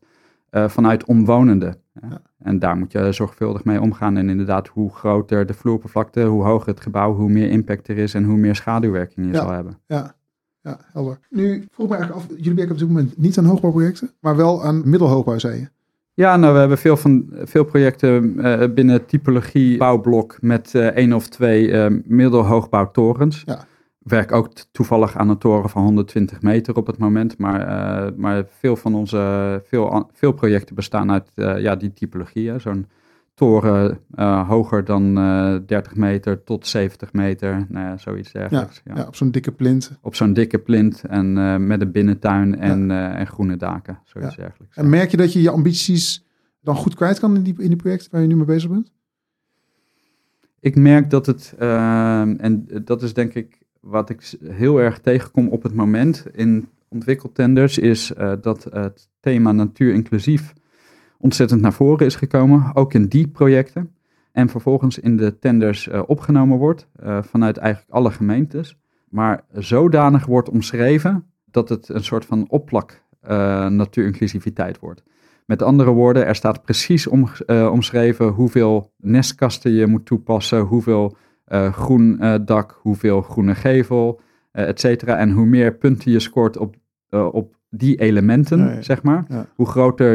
vanuit omwonenden. Ja. En daar moet je zorgvuldig mee omgaan. En inderdaad, hoe groter de vloeroppervlakte, hoe hoger het gebouw, hoe meer impact er is en hoe meer schaduwwerking je ja, zal hebben. Ja, ja, helder. Nu vroeg me eigenlijk af, jullie werken op dit moment niet aan hoogbouwprojecten, maar wel aan middelhoogbouw, zei je? Ja, nou, we hebben veel, van, veel projecten uh, binnen typologie bouwblok met uh, één of twee middelhoogbouwtorens. Ja werk ook toevallig aan een toren van 120 meter op het moment. Maar, uh, maar veel van onze veel, veel projecten bestaan uit uh, ja, die typologie. Zo'n toren uh, hoger dan 30 meter tot 70 meter. Nou ja, zoiets dergelijks. Ja, ja. ja op zo'n dikke plint. Op zo'n dikke plint en met een binnentuin en, en groene daken. Zoiets dergelijks. En merk je dat je je ambities dan goed kwijt kan in die, in die projecten waar je nu mee bezig bent? Ik merk dat het, en dat is denk ik wat ik heel erg tegenkom op het moment in ontwikkeltenders is uh, dat het thema natuur inclusief ontzettend naar voren is gekomen, ook in die projecten. En vervolgens in de tenders uh, opgenomen wordt uh, vanuit eigenlijk alle gemeentes. Maar zodanig wordt omschreven dat het een soort van opplak natuurinclusiviteit wordt. Met andere woorden, er staat precies om, omschreven hoeveel nestkasten je moet toepassen, hoeveel groen uh, dak, hoeveel groene gevel, uh, et cetera. En hoe meer punten je scoort op, op die elementen, ja, ja. zeg maar, ja. hoe groter,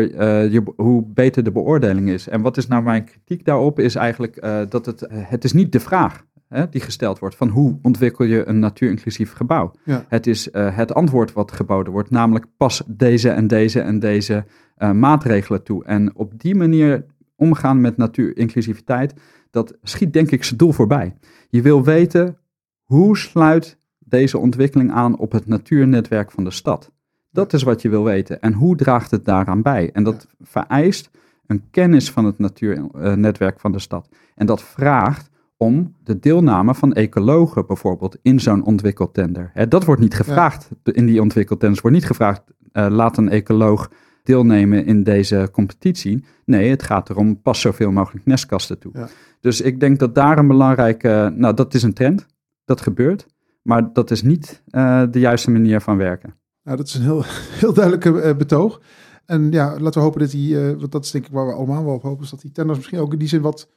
je, hoe beter de beoordeling is. En wat is nou mijn kritiek daarop, is eigenlijk dat het, het is niet de vraag hè, die gesteld wordt van hoe ontwikkel je een natuurinclusief gebouw. Het is het antwoord wat geboden wordt, namelijk pas deze en deze en deze maatregelen toe. En op die manier omgaan met natuurinclusiviteit, dat schiet denk ik zijn doel voorbij. Je wil weten hoe sluit deze ontwikkeling aan op het natuurnetwerk van de stad. Dat is wat je wil weten. En hoe draagt het daaraan bij? En dat vereist een kennis van het natuurnetwerk van de stad. En dat vraagt om de deelname van ecologen bijvoorbeeld in zo'n ontwikkeltender. Dat wordt niet gevraagd in die ontwikkeltenders. wordt niet gevraagd, uh, laat een ecoloog deelnemen in deze competitie. Nee, het gaat erom pas zoveel mogelijk nestkasten toe. Ja. Dus ik denk dat daar een belangrijke, nou dat is een trend, dat gebeurt, maar dat is niet uh, de juiste manier van werken. Nou, dat is een heel, heel duidelijke uh, betoog. En ja, laten we hopen dat die, uh, want dat is denk ik waar we allemaal wel op hopen, is dat die tenders misschien ook in die zin wat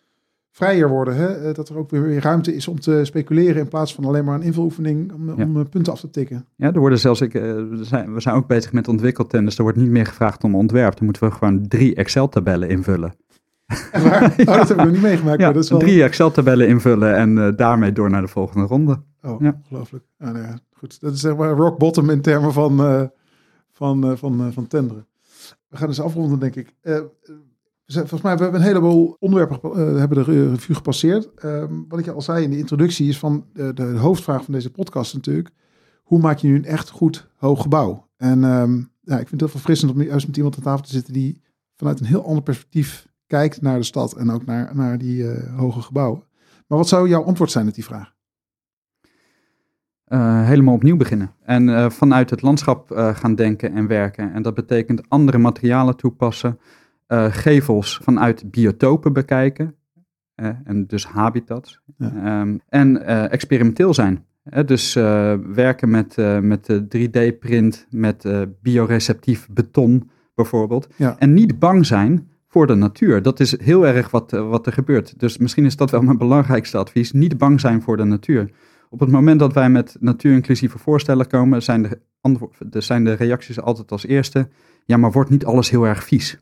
vrijer worden. Hè? Dat er ook weer ruimte is om te speculeren in plaats van alleen maar een invuloefening om, ja. om punten af te tikken. Ja, er worden zelfs, ik, we, zijn, we zijn ook bezig met ontwikkeltenders. Er wordt niet meer gevraagd om ontwerp. Dan moeten we gewoon drie Excel-tabellen invullen. Waar? Oh, dat heb ik nog niet meegemaakt. Ja, maar dat is wel... drie Excel-tabellen invullen en uh, daarmee door naar de volgende ronde. Oh, ja. ongelooflijk. Ah, nou ja, goed. Dat is zeg maar rock bottom in termen van, uh, van, uh, van, van tenderen. We gaan dus afronden, denk ik. Volgens mij hebben we een heleboel onderwerpen hebben de revue gepasseerd. Ehm, wat ik al zei in de introductie is van de, hoofdvraag van deze podcast natuurlijk. Hoe maak je nu een echt goed hoog gebouw? En um, ja, ik vind het heel verfrissend om juist met iemand aan tafel te zitten die vanuit een heel ander perspectief kijkt naar de stad en ook naar, naar die uh, hoge gebouwen. Maar wat zou jouw antwoord zijn op die vraag? Uh, helemaal opnieuw beginnen. En vanuit het landschap gaan denken en werken. En dat betekent andere materialen toepassen. Gevels vanuit biotopen bekijken. en dus habitats. Ja. Um, en experimenteel zijn. Dus uh, werken met, met 3D-print, met bioreceptief beton bijvoorbeeld. Ja. En niet bang zijn voor de natuur. Dat is heel erg wat, wat er gebeurt. Dus misschien is dat wel mijn belangrijkste advies. Niet bang zijn voor de natuur. Op het moment dat wij met natuurinclusieve voorstellen komen, zijn de, de, zijn de reacties altijd als eerste: ja, maar wordt niet alles heel erg vies?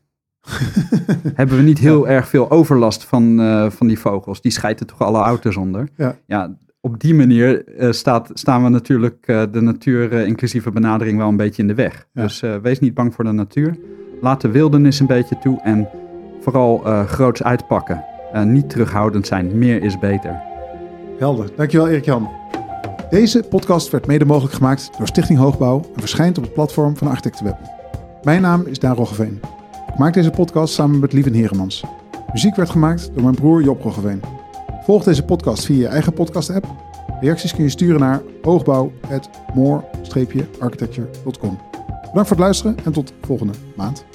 Hebben we niet heel erg veel overlast van, uh, van die vogels? Die schijten toch alle auto's onder? Ja. ja op die manier uh, staat, staan we natuurlijk uh, de natuur-inclusieve benadering wel een beetje in de weg. Ja. Dus wees niet bang voor de natuur. Laat de wildernis een beetje toe en vooral groots uitpakken. niet terughoudend zijn. Meer is beter. Helder. Dankjewel Erik-Jan. Deze podcast werd mede mogelijk gemaakt door Stichting Hoogbouw en verschijnt op het platform van Architectenweb. Mijn naam is Daan Roggeveen. Maak deze podcast samen met Lieven Heremans. Muziek werd gemaakt door mijn broer Job Roggeveen. Volg deze podcast via je eigen podcast-app. Reacties kun je sturen naar hoogbouw.more-architecture.com. Bedankt voor het luisteren en tot volgende maand.